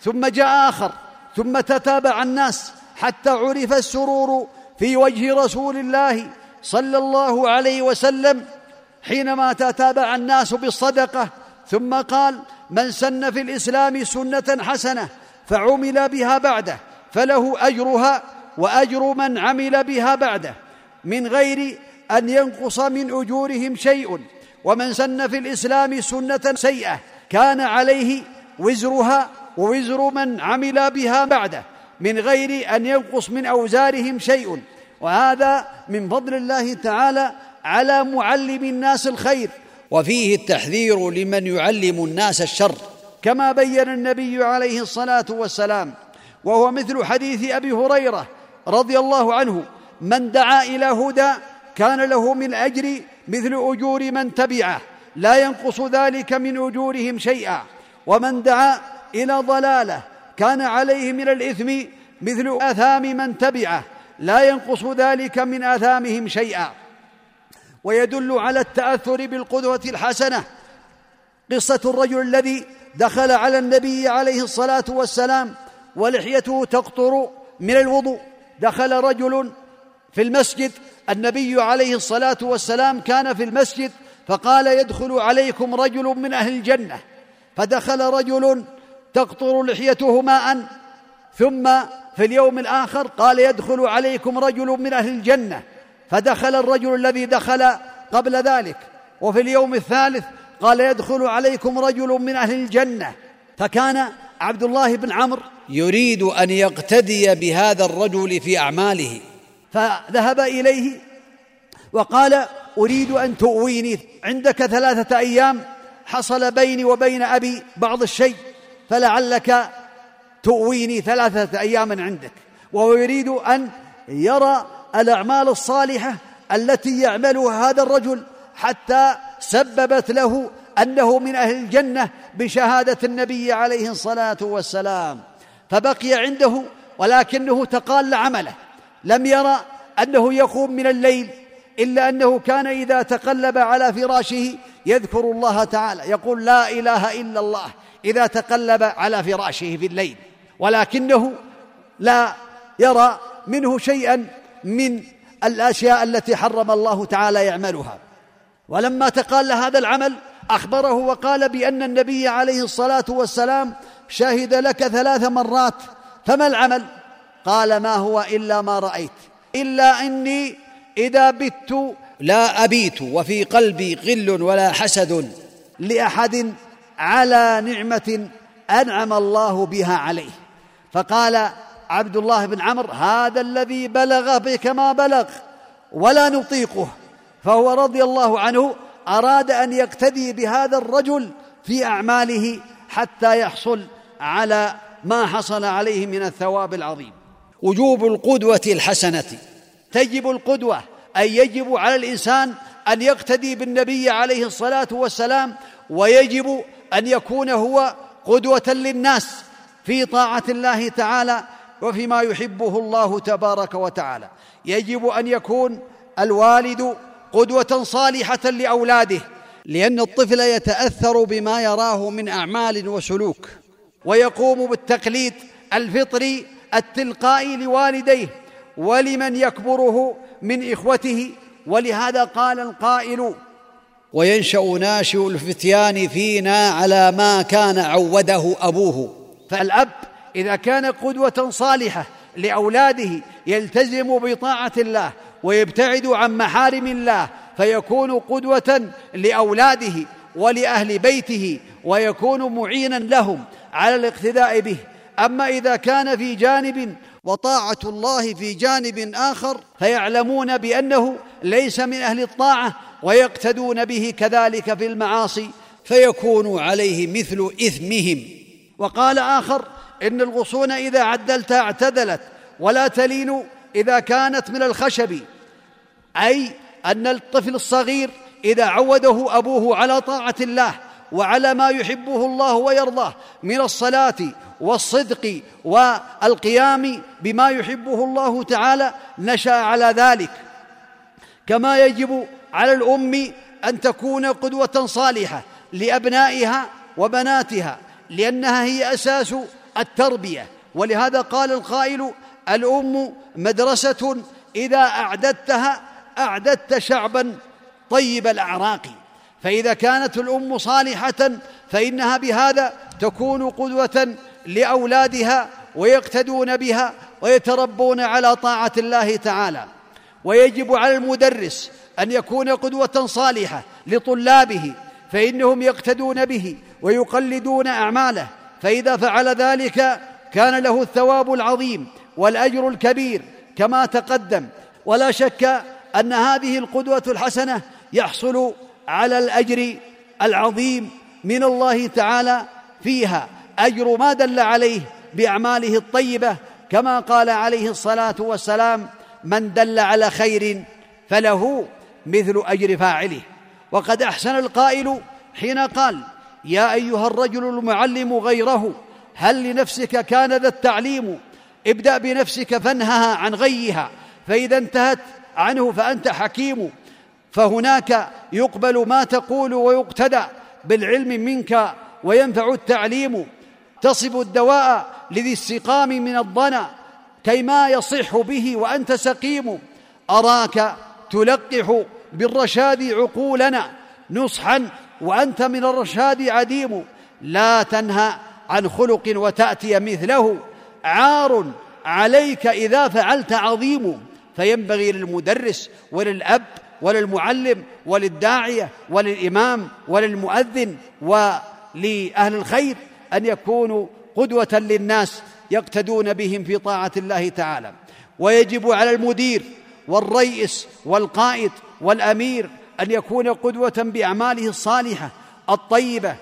ثم جاء آخر ثم تتابع الناس حتى عرف السرور في وجه رسول الله صلى الله عليه وسلم حينما تتابع الناس بالصدقة. ثم قال من سن في الإسلام سنة حسنة فعمل بها بعده فله أجرها وأجر من عمل بها بعده من غير أن ينقص من أجورهم شيء. ومن سن في الإسلام سنة سيئة كان عليه وزرها ووزر من عمل بها بعده من غير أن ينقص من أوزارهم شيء. وهذا من فضل الله تعالى على معلم الناس الخير. وفيه التحذير لمن يعلم الناس الشر. كما بين النبي عليه الصلاة والسلام وهو مثل حديث أبي هريرة رضي الله عنه من دعا إلى هدى كان له من أجر مثل أجور من تبعه لا ينقص ذلك من أجورهم شيئا. ومن دعا إلى ضلاله كان عليه من الإثم مثل آثام من تبعه لا ينقص ذلك من آثامهم شيئا. ويدل على التأثر بالقدوة الحسنة. قصة الرجل الذي دخل على النبي عليه الصلاة والسلام ولحيته تقطر من الوضوء. دخل رجل في المسجد النبي عليه الصلاة والسلام كان في المسجد فقال يدخل عليكم رجل من أهل الجنة. فدخل رجل تقطر لحيته ماء. ثم في اليوم الآخر قال يدخل عليكم رجل من أهل الجنة. فدخل الرجل الذي دخل قبل ذلك. وفي اليوم الثالث قال يدخل عليكم رجل من أهل الجنة. فكان عبد الله بن عمرو يريد أن يقتدي بهذا الرجل في أعماله. فذهب إليه وقال أريد أن تؤويني. عندك ثلاثة أيام حصل بيني وبين أبي بعض الشيء. فلعلك تؤويني ثلاثة أيام عندك وهو يريد أن يرى الأعمال الصالحة التي يعملها هذا الرجل حتى سببت له أنه من أهل الجنة بشهادة النبي عليه الصلاة والسلام. فبقي عنده ولكنه تقال عمله لم يرى أنه يقوم من الليل إلا أنه كان إذا تقلب على فراشه يذكر الله تعالى يقول لا إله إلا الله إذا تقلب على فراشه في الليل ولكنه لا يرى منه شيئا من الأشياء التي حرم الله تعالى يعملها. ولما تقال هذا العمل أخبره وقال بأن النبي عليه الصلاة والسلام شهد لك ثلاث مرات فما العمل؟ قال ما هو إلا ما رأيت إلا إني إذا بت لا أبيت وفي قلبي غل ولا حسد لأحد على نعمة أنعم الله بها عليه. فقال عبد الله بن عمرو هذا الذي بلغ بك ما بلغ ولا نطيقه. فهو رضي الله عنه أراد أن يقتدي بهذا الرجل في أعماله حتى يحصل على ما حصل عليه من الثواب العظيم. وجوب القدوة الحسنة. تجب القدوة أي يجب على الإنسان أن يقتدي بالنبي عليه الصلاة والسلام ويجب أن يكون هو قدوة للناس في طاعة الله تعالى وفيما يحبه الله تبارك وتعالى. يجب أن يكون الوالد قدوة صالحة لأولاده لأن الطفل يتأثر بما يراه من أعمال وسلوك ويقوم بالتقليد الفطري التلقائي لوالديه ولمن يكبره من إخوته ولهذا قال القائل وينشأ ناشئ الفتيان فينا على ما كان عوده أبوه. فالأب إذا كان قدوة صالحة لأولاده يلتزم بطاعة الله ويبتعد عن محارم الله فيكون قدوة لأولاده ولأهل بيته ويكون معينا لهم على الاقتداء به. أما إذا كان في جانب وطاعة الله في جانب آخر فيعلمون بأنه ليس من أهل الطاعة ويقتدون به كذلك في المعاصي فيكون عليه مثل إثمهم. وقال آخر إن الغصون إذا عدلتها اعتدلت ولا تلين إذا كانت من الخشب. أي أن الطفل الصغير إذا عوده أبوه على طاعة الله وعلى ما يحبه الله ويرضاه من الصلاة والصدق والقيام بما يحبه الله تعالى نشأ على ذلك. كما يجب على الأم أن تكون قدوة صالحة لأبنائها وبناتها لأنها هي أساس التربية. ولهذا قال القائل الأم مدرسة إذا أعددتها أعددت شعبا طيب الأعراق. فإذا كانت الأم صالحة فإنها بهذا تكون قدوة لأولادها ويقتدون بها ويتربون على طاعة الله تعالى. ويجب على المدرس أن يكون قدوة صالحة لطلابه فإنهم يقتدون به ويقلدون أعماله. فإذا فعل ذلك كان له الثواب العظيم والأجر الكبير كما تقدم. ولا شك أن هذه القدوة الحسنة يحصل على الأجر العظيم من الله تعالى فيها. أجر ما دل عليه بأعماله الطيبة كما قال عليه الصلاة والسلام من دل على خير فله مثل أجر فاعله. وقد أحسن القائل حين قال يا أيها الرجل المعلم غيره هل لنفسك كان ذا التعليم؟ ابدأ بنفسك فانهها عن غيها فإذا انتهت عنه فأنت حكيم. فهناك يقبل ما تقول ويقتدى بالعلم منك وينفع التعليم. تصب الدواء لذي السقام من الضنا كيما يصح به وأنت سقيم. أراك تلقح بالرشاد عقولنا نصحا وأنت من الرشاد عديم. لا تنهى عن خلق وتأتي مثله. عار عليك إذا فعلت عظيم. فينبغي للمدرس وللأب وللمعلم وللداعية وللإمام وللمؤذن ولأهل الخير أن يكونوا قدوة للناس يقتدون بهم في طاعة الله تعالى. ويجب على المدير والريس والقائد والأمير أن يكون قدوة بأعماله الصالحة الطيبة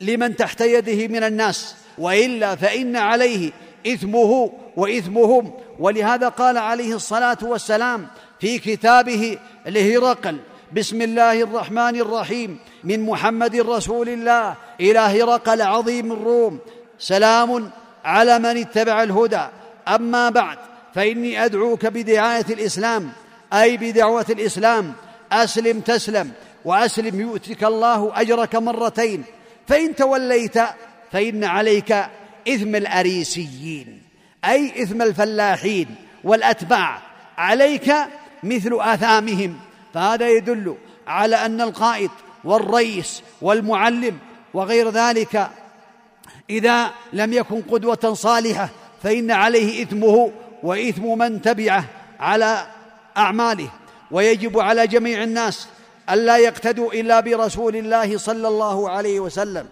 لمن تحت يده من الناس وإلا فإن عليه إثمه وإثمهم. ولهذا قال عليه الصلاة والسلام في كتابه لهرقل بسم الله الرحمن الرحيم من محمد رسول الله إلى هرقل عظيم الروم سلام على من اتبع الهدى. أما بعد فإني أدعوك بدعاية الإسلام أي بدعوة الإسلام. أسلم تسلم وأسلم يؤتك الله أجرك مرتين. فإن توليت فإن عليك إثم الأريسيين أي إثم الفلاحين والأتباع. عليك مثل آثامهم. فهذا يدل على أن القائد والرئيس والمعلم وغير ذلك إذا لم يكن قدوة صالحة فإن عليه إثمه وإثم من تبعه على أعماله ويجب على جميع الناس الا يقتدوا إلا برسول الله صلى الله عليه وسلم.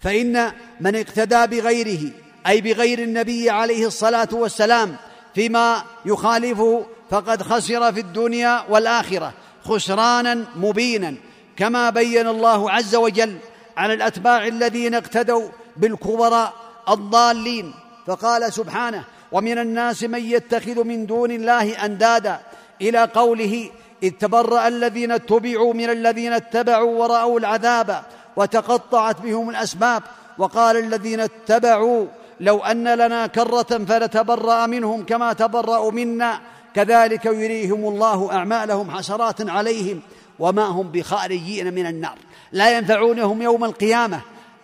فإن من اقتدى بغيره أي بغير النبي عليه الصلاة والسلام فيما يخالفه فقد خسر في الدنيا والآخرة خسرانا مبينا كما بين الله عز وجل على الأتباع الذين اقتدوا بالكبراء الضالين. فقال سبحانه ومن الناس من يتخذ من دون الله أندادا إلى قوله إذ تبرأ الذين اتبعوا من الذين اتبعوا ورأوا العذاب وتقطعت بهم الأسباب وقال الذين اتبعوا لو أن لنا كرة فنتبرا منهم كما تبرأوا منا كذلك يريهم الله أعمالهم حسرات عليهم وما هم بخارجين من النار لا ينفعونهم يوم القيامة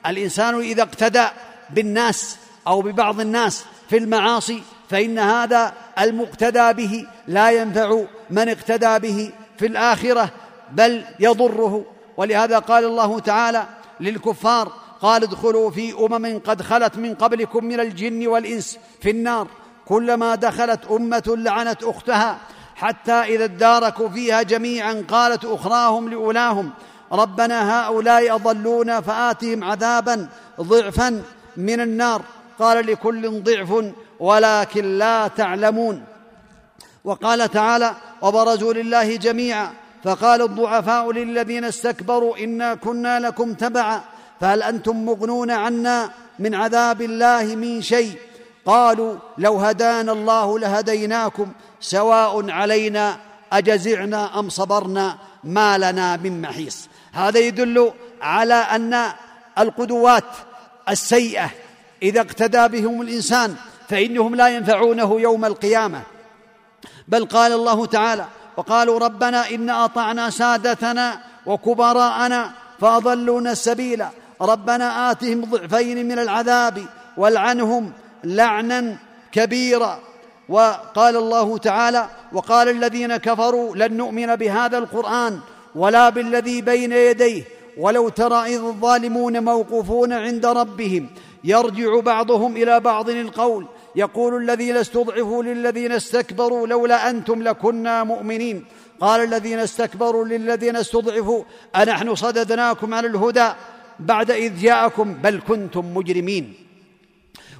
الإنسان إذا اقتدى بالناس أو ببعض الناس في المعاصي فإن هذا المقتدى به لا ينفع من اقتدى به في الآخرة بل يضره. ولهذا قال الله تعالى للكفار قال ادخلوا في أمم قد خلت من قبلكم من الجن والإنس في النار. كلما دخلت أمة لعنت أختها حتى إذا اداركوا فيها جميعا قالت أخراهم لأولاهم ربنا هؤلاء أضلونا فآتهم عذابا ضعفا من النار. قال لكل ضعف ولكن لا تعلمون. وقال تعالى وبرزوا لله جميعا. فقال الضعفاء للذين استكبروا إنا كنا لكم تبعا. فهل أنتم مغنون عنا من عذاب الله من شيء؟ قالوا لو هدانا الله لهديناكم سواء علينا أجزعنا أم صبرنا ما لنا من محيص. هذا يدل على أن القدوات السيئة إذا اقتدى بهم الإنسان فإنهم لا ينفعونه يوم القيامة. بل قال الله تعالى وقالوا ربنا انا أطعنا سادتنا وكبراءنا فأضلونا السبيل. ربنا آتهم ضعفين من العذاب والعنهم لعنا كبيرا. وقال الله تعالى وقال الذين كفروا لن نؤمن بهذا القرآن ولا بالذي بين يديه. ولو ترى إذ الظالمون موقوفون عند ربهم. يرجع بعضهم إلى بعض القول. يقول الذين استضعفوا للذين استكبروا لولا أنتم لكنا مؤمنين. قال الذين استكبروا للذين استضعفوا أنحن صددناكم عن الهدى بعد إذ جاءكم بل كنتم مجرمين.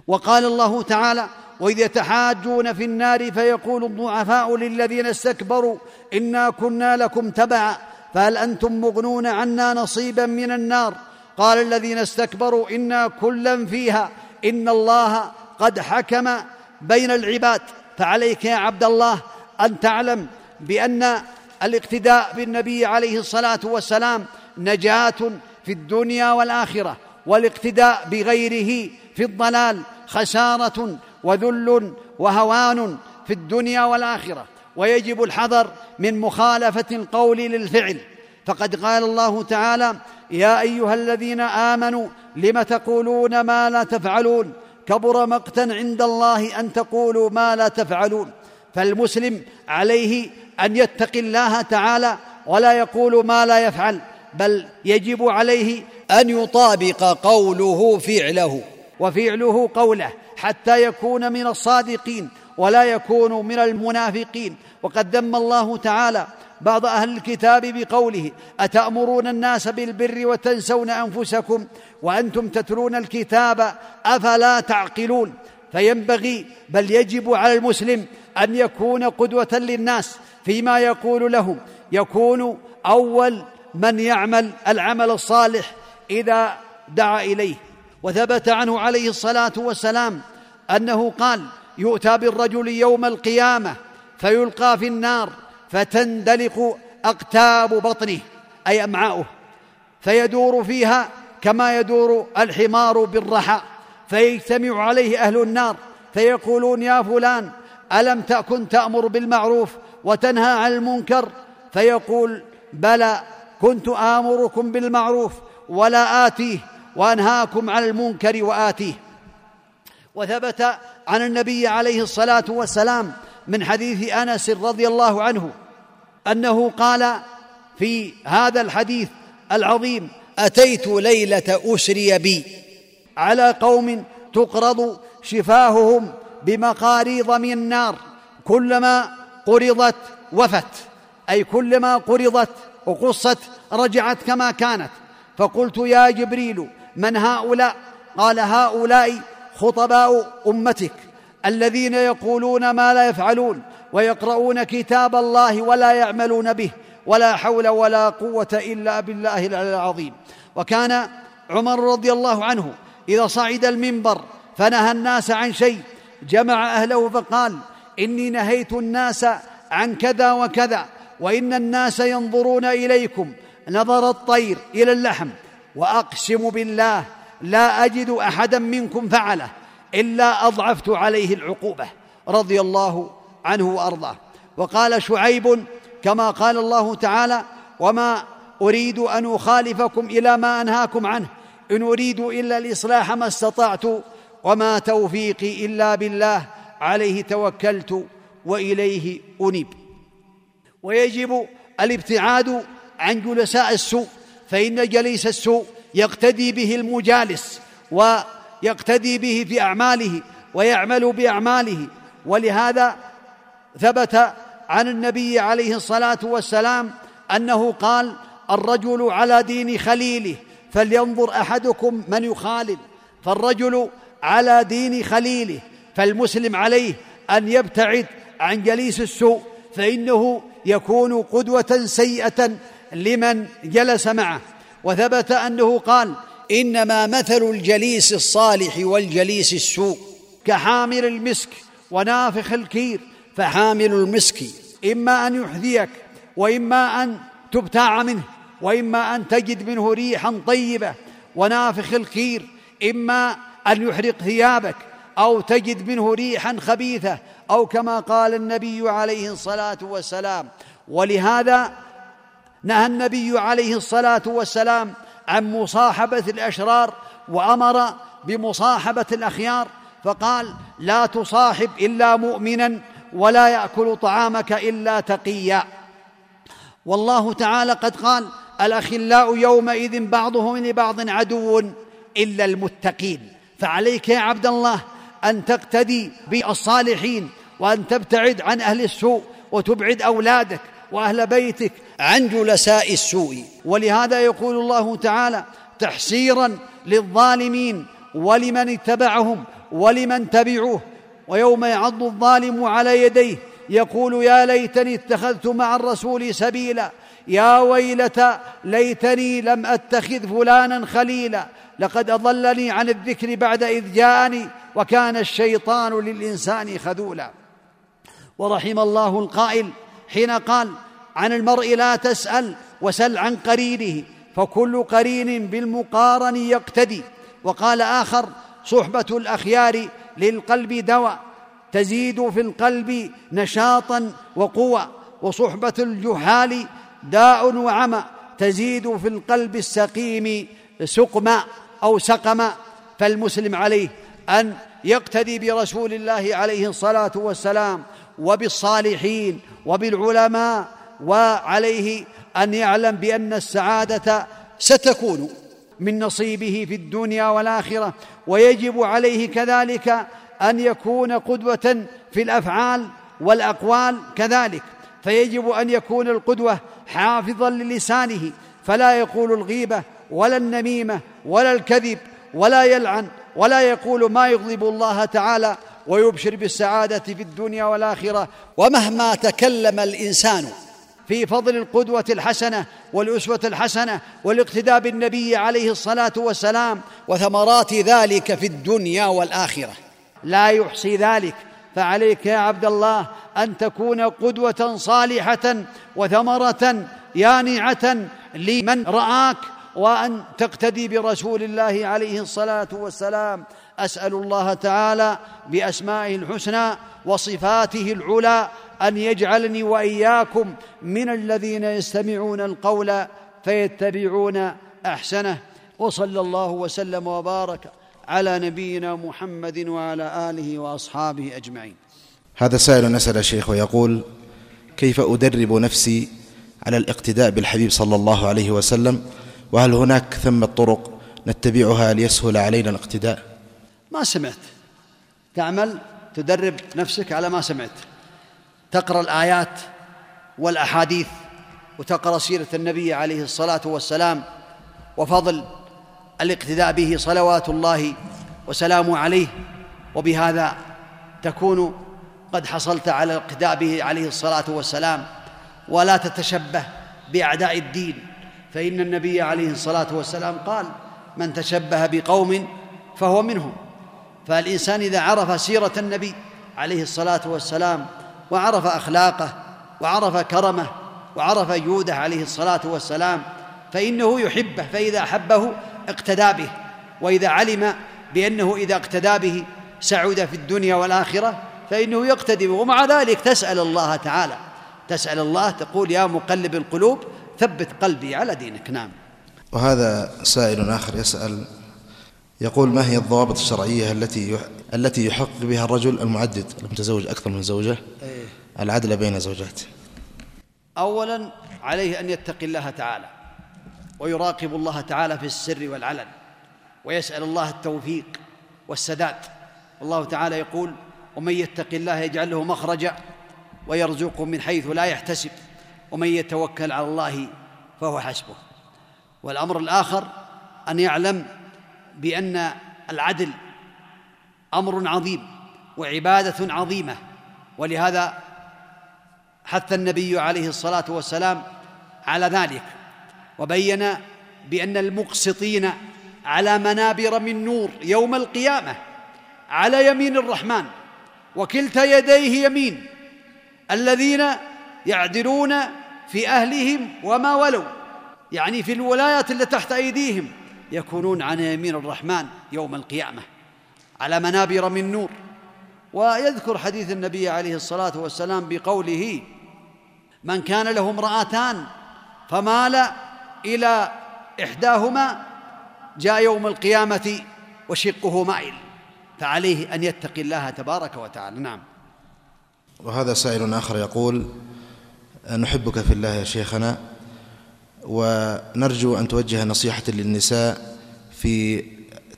وقال الله تعالى وإذ يتحاجون في النار فيقول الضعفاء للذين استكبروا إنا كنا لكم تبعا. فهل أنتم مغنون عنا نصيبا من النار؟ قال الذين استكبروا إنا كلا فيها إن الله قد حكم بين العباد. فعليك يا عبد الله أن تعلم بأن الاقتداء بالنبي عليه الصلاة والسلام نجاة في الدنيا والآخرة والاقتداء بغيره في الضلال خسارة وذل وهوان في الدنيا والآخرة. ويجب الحذر من مخالفة القول للفعل. فقد قال الله تعالى يا أيها الذين آمنوا لم تقولون ما لا تفعلون؟ كبر مقتا عند الله أن تقولوا ما لا تفعلون. فالمسلم عليه أن يتقي الله تعالى ولا يقول ما لا يفعل بل يجب عليه أن يطابق قوله فعله وفعله قوله حتى يكون من الصادقين ولا يكون من المنافقين. وقد ذم الله تعالى بعض أهل الكتاب بقوله أتأمرون الناس بالبر وتنسون أنفسكم وأنتم تتلون الكتاب أفلا تعقلون؟ فينبغي بل يجب على المسلم أن يكون قدوة للناس فيما يقول لهم يكون أول من يعمل العمل الصالح إذا دعا إليه. وثبت عنه عليه الصلاة والسلام أنه قال يؤتى بالرجل يوم القيامة فيلقى في النار فتندلق أقتاب بطنه أي أمعاؤه. فيدور فيها كما يدور الحمار بالرحى. فيجتمع عليه أهل النار فيقولون يا فلان ألم تكن تأمر بالمعروف وتنهى عن المنكر؟ فيقول بلى كنت آمركم بالمعروف ولا آتيه وأنهاكم عن المنكر وآتيه. وثبت عن النبي عليه الصلاة والسلام من حديث أنس رضي الله عنه أنه قال في هذا الحديث العظيم أتيت ليلة أسري بي. على قوم تقرض شفاههم بمقاريض من النار كلما قرضت وفت أي كلما قرضت وقصت رجعت كما كانت. فقلت يا جبريل من هؤلاء؟ قال هؤلاء خطباء أمتك الذين يقولون ما لا يفعلون. ويقرؤون كتاب الله ولا يعملون به ولا حول ولا قوة إلا بالله العلي العظيم. وكان عمر رضي الله عنه إذا صعد المنبر فنهى الناس عن شيء جمع أهله فقال إني نهيت الناس عن كذا وكذا وإن الناس ينظرون إليكم نظر الطير إلى اللحم وأقسم بالله لا أجد أحدا منكم فعله إلا أضعفت عليه العقوبة. رضي الله عنه وأرضاه. وقال شعيب كما قال الله تعالى وما أريد أن أخالفكم إلى ما أنهاكم عنه. إن أريد إلا الإصلاح ما استطعت وما توفيقي إلا بالله. عليه توكلت وإليه أنيب. ويجب الابتعاد عن جلساء السوء فإن جليس السوء يقتدي به المجالس ويقتدي به في أعماله ويعمل بأعماله. ولهذا ثبت عن النبي عليه الصلاة والسلام أنه قال الرجل على دين خليله فلينظر أحدكم من يخالل فالرجل على دين خليله فالمسلم عليه أن يبتعد عن جليس السوء فإنه يكون قدوة سيئة لمن جلس معه. وثبت أنه قال إنما مثل الجليس الصالح والجليس السوء كحامل المسك ونافخ الكير. فحامل المسك. إما أن يحذيك وإما أن تبتاع منه وإما أن تجد منه ريحا طيبة ونافخ الكير إما أن يحرق ثيابك أو تجد منه ريحا خبيثة أو كما قال النبي عليه الصلاة والسلام. ولهذا نهى النبي عليه الصلاة والسلام عن مصاحبة الأشرار وأمر بمصاحبة الأخيار فقال لا تصاحب إلا مؤمنا ولا يأكل طعامك إلا تقيا. والله تعالى قد قال الأخلاء يومئذ بعضهم لبعض عدو إلا المتقين. فعليك يا عبد الله أن تقتدي بالصالحين وأن تبتعد عن أهل السوء وتبعد أولادك وأهل بيتك عن جلساء السوء. ولهذا يقول الله تعالى تحسيرا للظالمين ولمن اتبعهم ولمن تبعوه. ويوم يعض الظالم على يديه يقول يا ليتني اتخذت مع الرسول سبيلا. يا ويلتى ليتني لم أتخذ فلانا خليلا. لقد أضلني عن الذكر بعد إذ جاءني وكان الشيطان للإنسان خذولا. ورحم الله القائل حين قال عن المرء لا تسأل وسل عن قرينه فكل قرين بالمقارن يقتدي. وقال آخر صحبة الأخيار للقلب دواء تزيد في القلب نشاطا وقوى وصحبة الجهال داء وعمى تزيد في القلب السقيم سقما أو سقما. فالمسلم عليه أن يقتدي برسول الله عليه الصلاة والسلام وبالصالحين وبالعلماء وعليه أن يعلم بأن السعادة ستكون. من نصيبه في الدنيا والآخرة ويجب عليه كذلك أن يكون قدوة في الأفعال والأقوال كذلك. فيجب أن يكون القدوة حافظا للسانه فلا يقول الغيبة ولا النميمة ولا الكذب ولا يلعن ولا يقول ما يغضب الله تعالى ويبشر بالسعادة في الدنيا والآخرة ومهما تكلم الإنسان في فضل القدوة الحسنة والأسوة الحسنة والاقتداء بالنبي عليه الصلاة والسلام وثمرات ذلك في الدنيا والآخرة. لا يحصي ذلك. فعليك يا عبد الله أن تكون قدوة صالحة وثمرة يانعة لمن رآك وأن تقتدي برسول الله عليه الصلاة والسلام أسأل الله تعالى بأسمائه الحسنى وصفاته العلى أن يجعلني وإياكم من الذين يستمعون القول فيتبعون أحسنه. وصلى الله وسلم وبارك على نبينا محمد وعلى آله وأصحابه أجمعين. هذا سائل نسال شيخ ويقول كيف أدرب نفسي على الاقتداء بالحبيب صلى الله عليه وسلم؟ وهل هناك ثمة طرق نتبعها ليسهل علينا الاقتداء؟ ما سمعت. تعمل تدرب نفسك على ما سمعت. تقرأ الآيات والأحاديث وتقرأ سيرة النبي عليه الصلاة والسلام وفضل الاقتداء به صلوات الله وسلامه عليه. وبهذا تكون قد حصلت على الاقتداء به عليه الصلاة والسلام. ولا تتشبه بأعداء الدين. فإن النبي عليه الصلاة والسلام قال من تشبه بقوم فهو منهم. فالإنسان إذا عرف سيرة النبي عليه الصلاة والسلام وعرف أخلاقه وعرف كرمه وعرف جوده عليه الصلاة والسلام فإنه يحبه فإذا أحبه اقتدى به وإذا علم بأنه إذا اقتدى به سعد في الدنيا والآخرة فإنه يقتدي ومع ذلك تسأل الله تعالى تسأل الله تقول يا مقلب القلوب ثبت قلبي على دينك. نعم. وهذا سائل آخر يسأل يقول ما هي الضوابط الشرعية التي التي يحقق بها الرجل المعدد؟ المتزوج أكثر من زوجة. إيه. العدل بين زوجاته أولا عليه أن يتقي الله تعالى ويراقب الله تعالى في السر والعلن ويسأل الله التوفيق والسداد. الله تعالى يقول ومن يتق الله يجعل له مخرجا ويرزقه من حيث لا يحتسب ومن يتوكل على الله فهو حسبه. والأمر الآخر أن يعلم بأن العدل أمر عظيم وعبادة عظيمة. ولهذا حث النبي عليه الصلاة والسلام على ذلك وبين بأن المقسطين على منابر من نور يوم القيامة على يمين الرحمن وكلتا يديه يمين الذين يعدلون في أهلهم وما ولوا يعني في الولايات اللي تحت أيديهم. يكونون عن يمين الرحمن يوم القيامة على منابر من نور. ويذكر حديث النبي عليه الصلاة والسلام بقوله من كان له امرأتان فمال إلى إحداهما جاء يوم القيامة وشقه مائل فعليه أن يتقي الله تبارك وتعالى. نعم. وهذا سائل آخر يقول نحبك في الله يا شيخنا؟ ونرجو أن توجه نصيحة للنساء في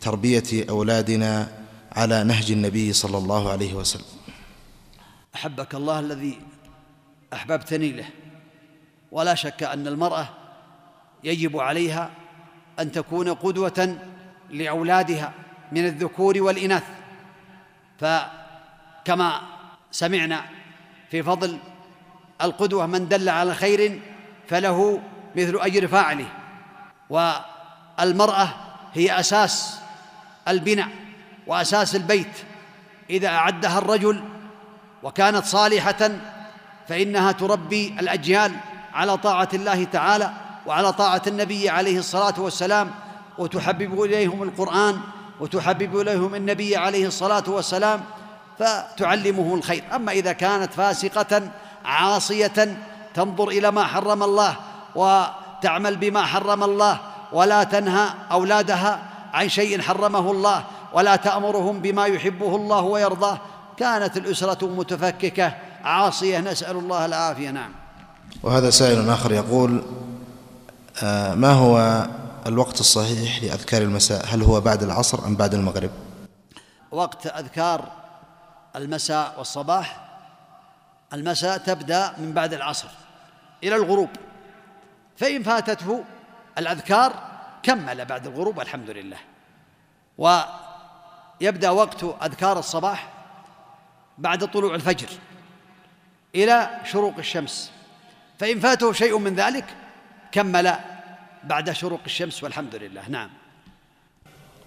تربية أولادنا على نهج النبي صلى الله عليه وسلم. أحبك الله الذي أحببتني له. ولا شك أن المرأة يجب عليها أن تكون قدوة لأولادها من الذكور والإناث. فكما سمعنا في فضل القدوة من دل على خير فله مثل أجر فاعله. والمرأة هي أساس البناء وأساس البيت. إذا أعدها الرجل وكانت صالحة فإنها تربي الأجيال على طاعة الله تعالى وعلى طاعة النبي عليه الصلاة والسلام وتحبب إليهم القرآن وتحبب إليهم النبي عليه الصلاة والسلام فتعلمه الخير. أما إذا كانت فاسقة عاصية تنظر إلى ما حرم الله وتعمل بما حرم الله ولا تنهى أولادها عن شيء حرمه الله ولا تأمرهم بما يحبه الله ويرضاه. كانت الأسرة متفككة عاصية نسأل الله العافية. نعم. وهذا سائل آخر يقول آه، ما هو الوقت الصحيح لأذكار المساء؟ هل هو بعد العصر أم بعد المغرب؟ وقت أذكار المساء والصباح. المساء تبدأ من بعد العصر إلى الغروب. فإن فاتته الأذكار كمل بعد الغروب والحمد لله. ويبدأ وقت أذكار الصباح بعد طلوع الفجر إلى شروق الشمس. فإن فاته شيء من ذلك كمل بعد شروق الشمس والحمد لله. نعم.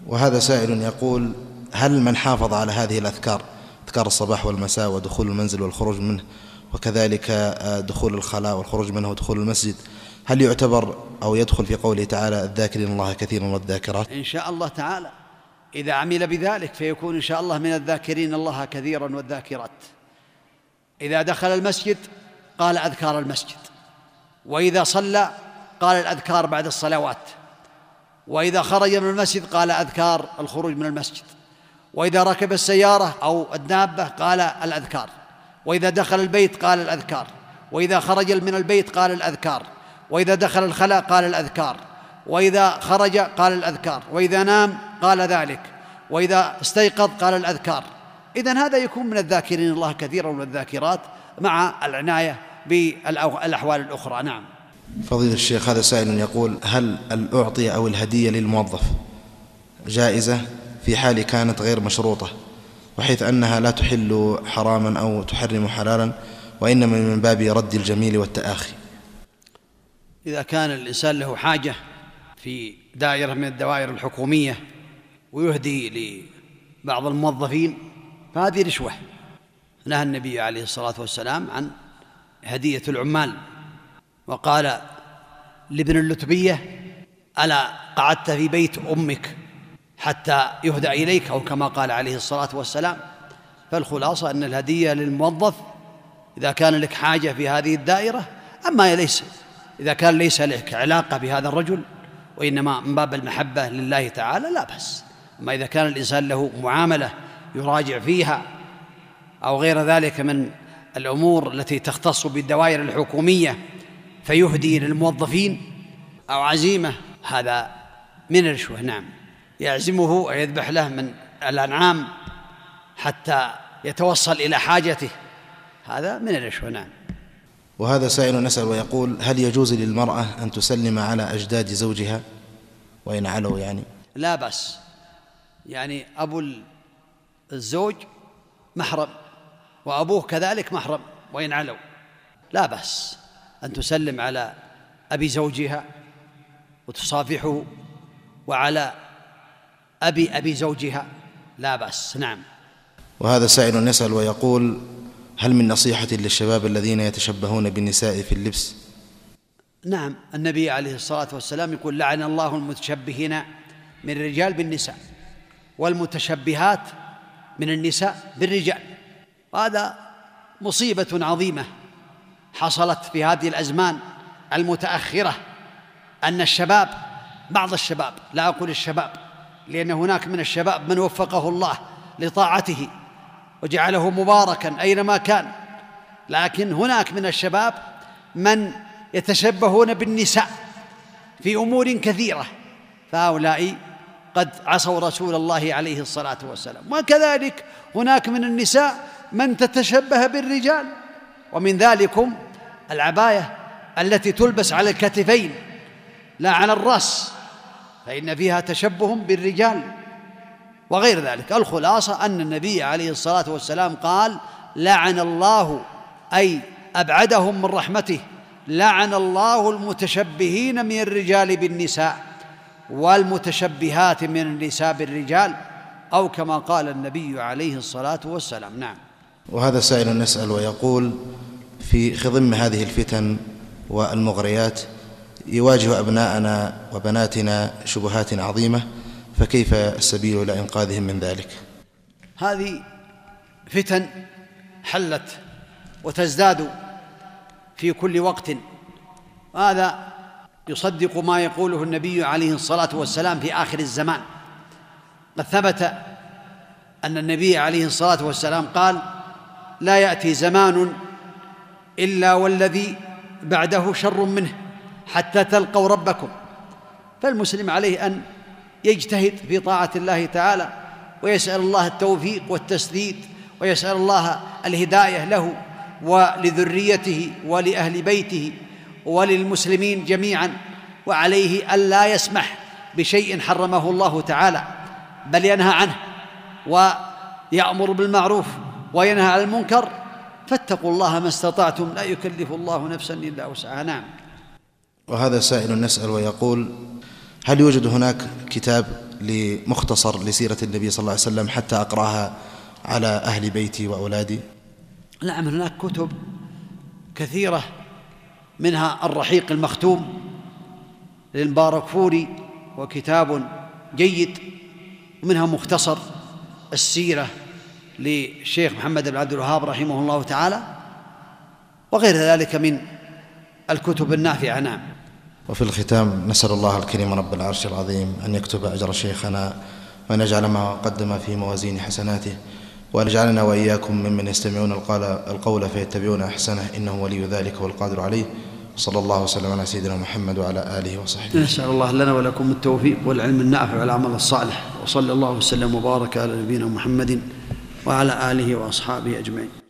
وهذا سائل يقول هل من حافظ على هذه الأذكار أذكار الصباح والمساء ودخول المنزل والخروج منه وكذلك آه، دخول الخلاء والخروج منه ودخول المسجد هل يعتبر أو يدخل في قوله تعالى الذاكرين الله كثيرا والذاكرات؟ إن شاء الله تعالى. إذا عمل بذلك فيكون إن شاء الله من الذاكرين الله كثيرا والذاكرات. إذا دخل المسجد قال أذكار المسجد. وإذا صلى قال الأذكار بعد الصلوات. وإذا خرج من المسجد قال أذكار الخروج من المسجد. وإذا ركب السيارة أو الدابة قال الأذكار. وإذا دخل البيت قال الأذكار. وإذا خرج من البيت قال الأذكار. وإذا دخل الخلاء قال الأذكار وإذا خرج قال الأذكار وإذا نام قال ذلك وإذا استيقظ قال الأذكار. إذا هذا يكون من الذاكرين الله كثيرا والذاكرات مع العناية بالأحوال الأخرى. نعم. فضيلة الشيخ هذا سائل يقول هل الأعطية أو الهدية للموظف جائزة في حال كانت غير مشروطة وحيث أنها لا تحل حراما أو تحرم حلالا وإنما من باب رد الجميل والتآخي؟ إذا كان الإنسان له حاجة في دائرة من الدوائر الحكومية ويهدي لبعض الموظفين فهذه رشوة. نهى النبي عليه الصلاة والسلام عن هدية العمال وقال لابن اللتبية ألا قعدت في بيت أمك حتى يهدى إليك؟ أو كما قال عليه الصلاة والسلام فالخلاصة أن الهدية للموظف إذا كان لك حاجة في هذه الدائرة أما ليس. إذا كان ليس لك علاقة بهذا الرجل وإنما من باب المحبة لله تعالى لا بأس. أما إذا كان الإنسان له معاملة يراجع فيها أو غير ذلك من الأمور التي تختص بالدوائر الحكومية فيهدي للموظفين أو عزيمة هذا من الرشوة نعم. يعزمه ويذبح له من الأنعام حتى يتوصل إلى حاجته هذا من الرشوة نعم. وهذا سائل نسأل ويقول هل يجوز للمرأة أن تسلم على أجداد زوجها؟ وإن علوا يعني. لا بأس. يعني أبو الزوج محرم وأبوه كذلك محرم وإن علوا. لا بأس أن تسلم على أبي زوجها وتصافحه وعلى أبي أبي زوجها. لا بأس. نعم. وهذا سائل يسأل ويقول هل من نصيحة للشباب الذين يتشبهون بالنساء في اللبس؟ نعم النبي عليه الصلاة والسلام يقول لعن الله المتشبهين من الرجال بالنساء والمتشبهات من النساء بالرجال. هذا مصيبة عظيمة حصلت في هذه الأزمان المتأخرة أن الشباب بعض الشباب لا أقول الشباب لأن هناك من الشباب من وفقه الله لطاعته وجعله مباركا أينما كان. لكن هناك من الشباب من يتشبهون بالنساء في أمور كثيرة فهؤلاء قد عصوا رسول الله عليه الصلاة والسلام. وكذلك هناك من النساء من تتشبه بالرجال ومن ذلكم العباية التي تلبس على الكتفين لا على الرأس فإن فيها تشبه بالرجال. وغير ذلك. الخلاصة أن النبي عليه الصلاة والسلام قال لعن الله أي أبعدهم من رحمته لعن الله المتشبهين من الرجال بالنساء والمتشبهات من النساء بالرجال أو كما قال النبي عليه الصلاة والسلام. نعم. وهذا سائل نسأل ويقول في خضم هذه الفتن والمغريات يواجه أبناءنا وبناتنا شبهات عظيمة؟ فكيف السبيل إلى إنقاذهم من ذلك؟ هذه فتن حلت وتزداد في كل وقت. هذا يصدق ما يقوله النبي عليه الصلاة والسلام في آخر الزمان. قد ثبت أن النبي عليه الصلاة والسلام قال لا يأتي زمان إلا والذي بعده شر منه حتى تلقوا ربكم. فالمسلم عليه أن يجتهد في طاعة الله تعالى ويسأل الله التوفيق والتسديد ويسأل الله الهداية له ولذريته ولأهل بيته وللمسلمين جميعا وعليه ألا يسمح بشيء حرمه الله تعالى بل ينهى عنه ويأمر بالمعروف وينهى عن المنكر. فاتقوا الله ما استطعتم لا يكلف الله نفسا إلا وسعها. نعم. وهذا سائل نسأل ويقول هل يوجد هناك كتاب لمختصر لسيرة النبي صلى الله عليه وسلم حتى أقرأها على أهل بيتي وأولادي؟ نعم هناك كتب كثيرة منها الرحيق المختوم للمبارك فوري وكتاب جيد ومنها مختصر السيرة للشيخ محمد بن عبد الوهاب رحمه الله تعالى وغير ذلك من الكتب النافعة. نعم. وفي الختام نسأل الله الكريم رب العرش العظيم أن يكتب أجر شيخنا وأن يجعل ما قدم في موازين حسناته وأن يجعلنا وإياكم ممن يستمعون القول فيتبعون أحسنه إنه ولي ذلك والقادر عليه صلى الله وسلم على سيدنا محمد وعلى آله وصحبه. نسأل الله لنا ولكم التوفيق والعلم النافع والعمل الصالح وصلى الله وسلم وبارك على نبينا محمد وعلى آله وأصحابه أجمعين.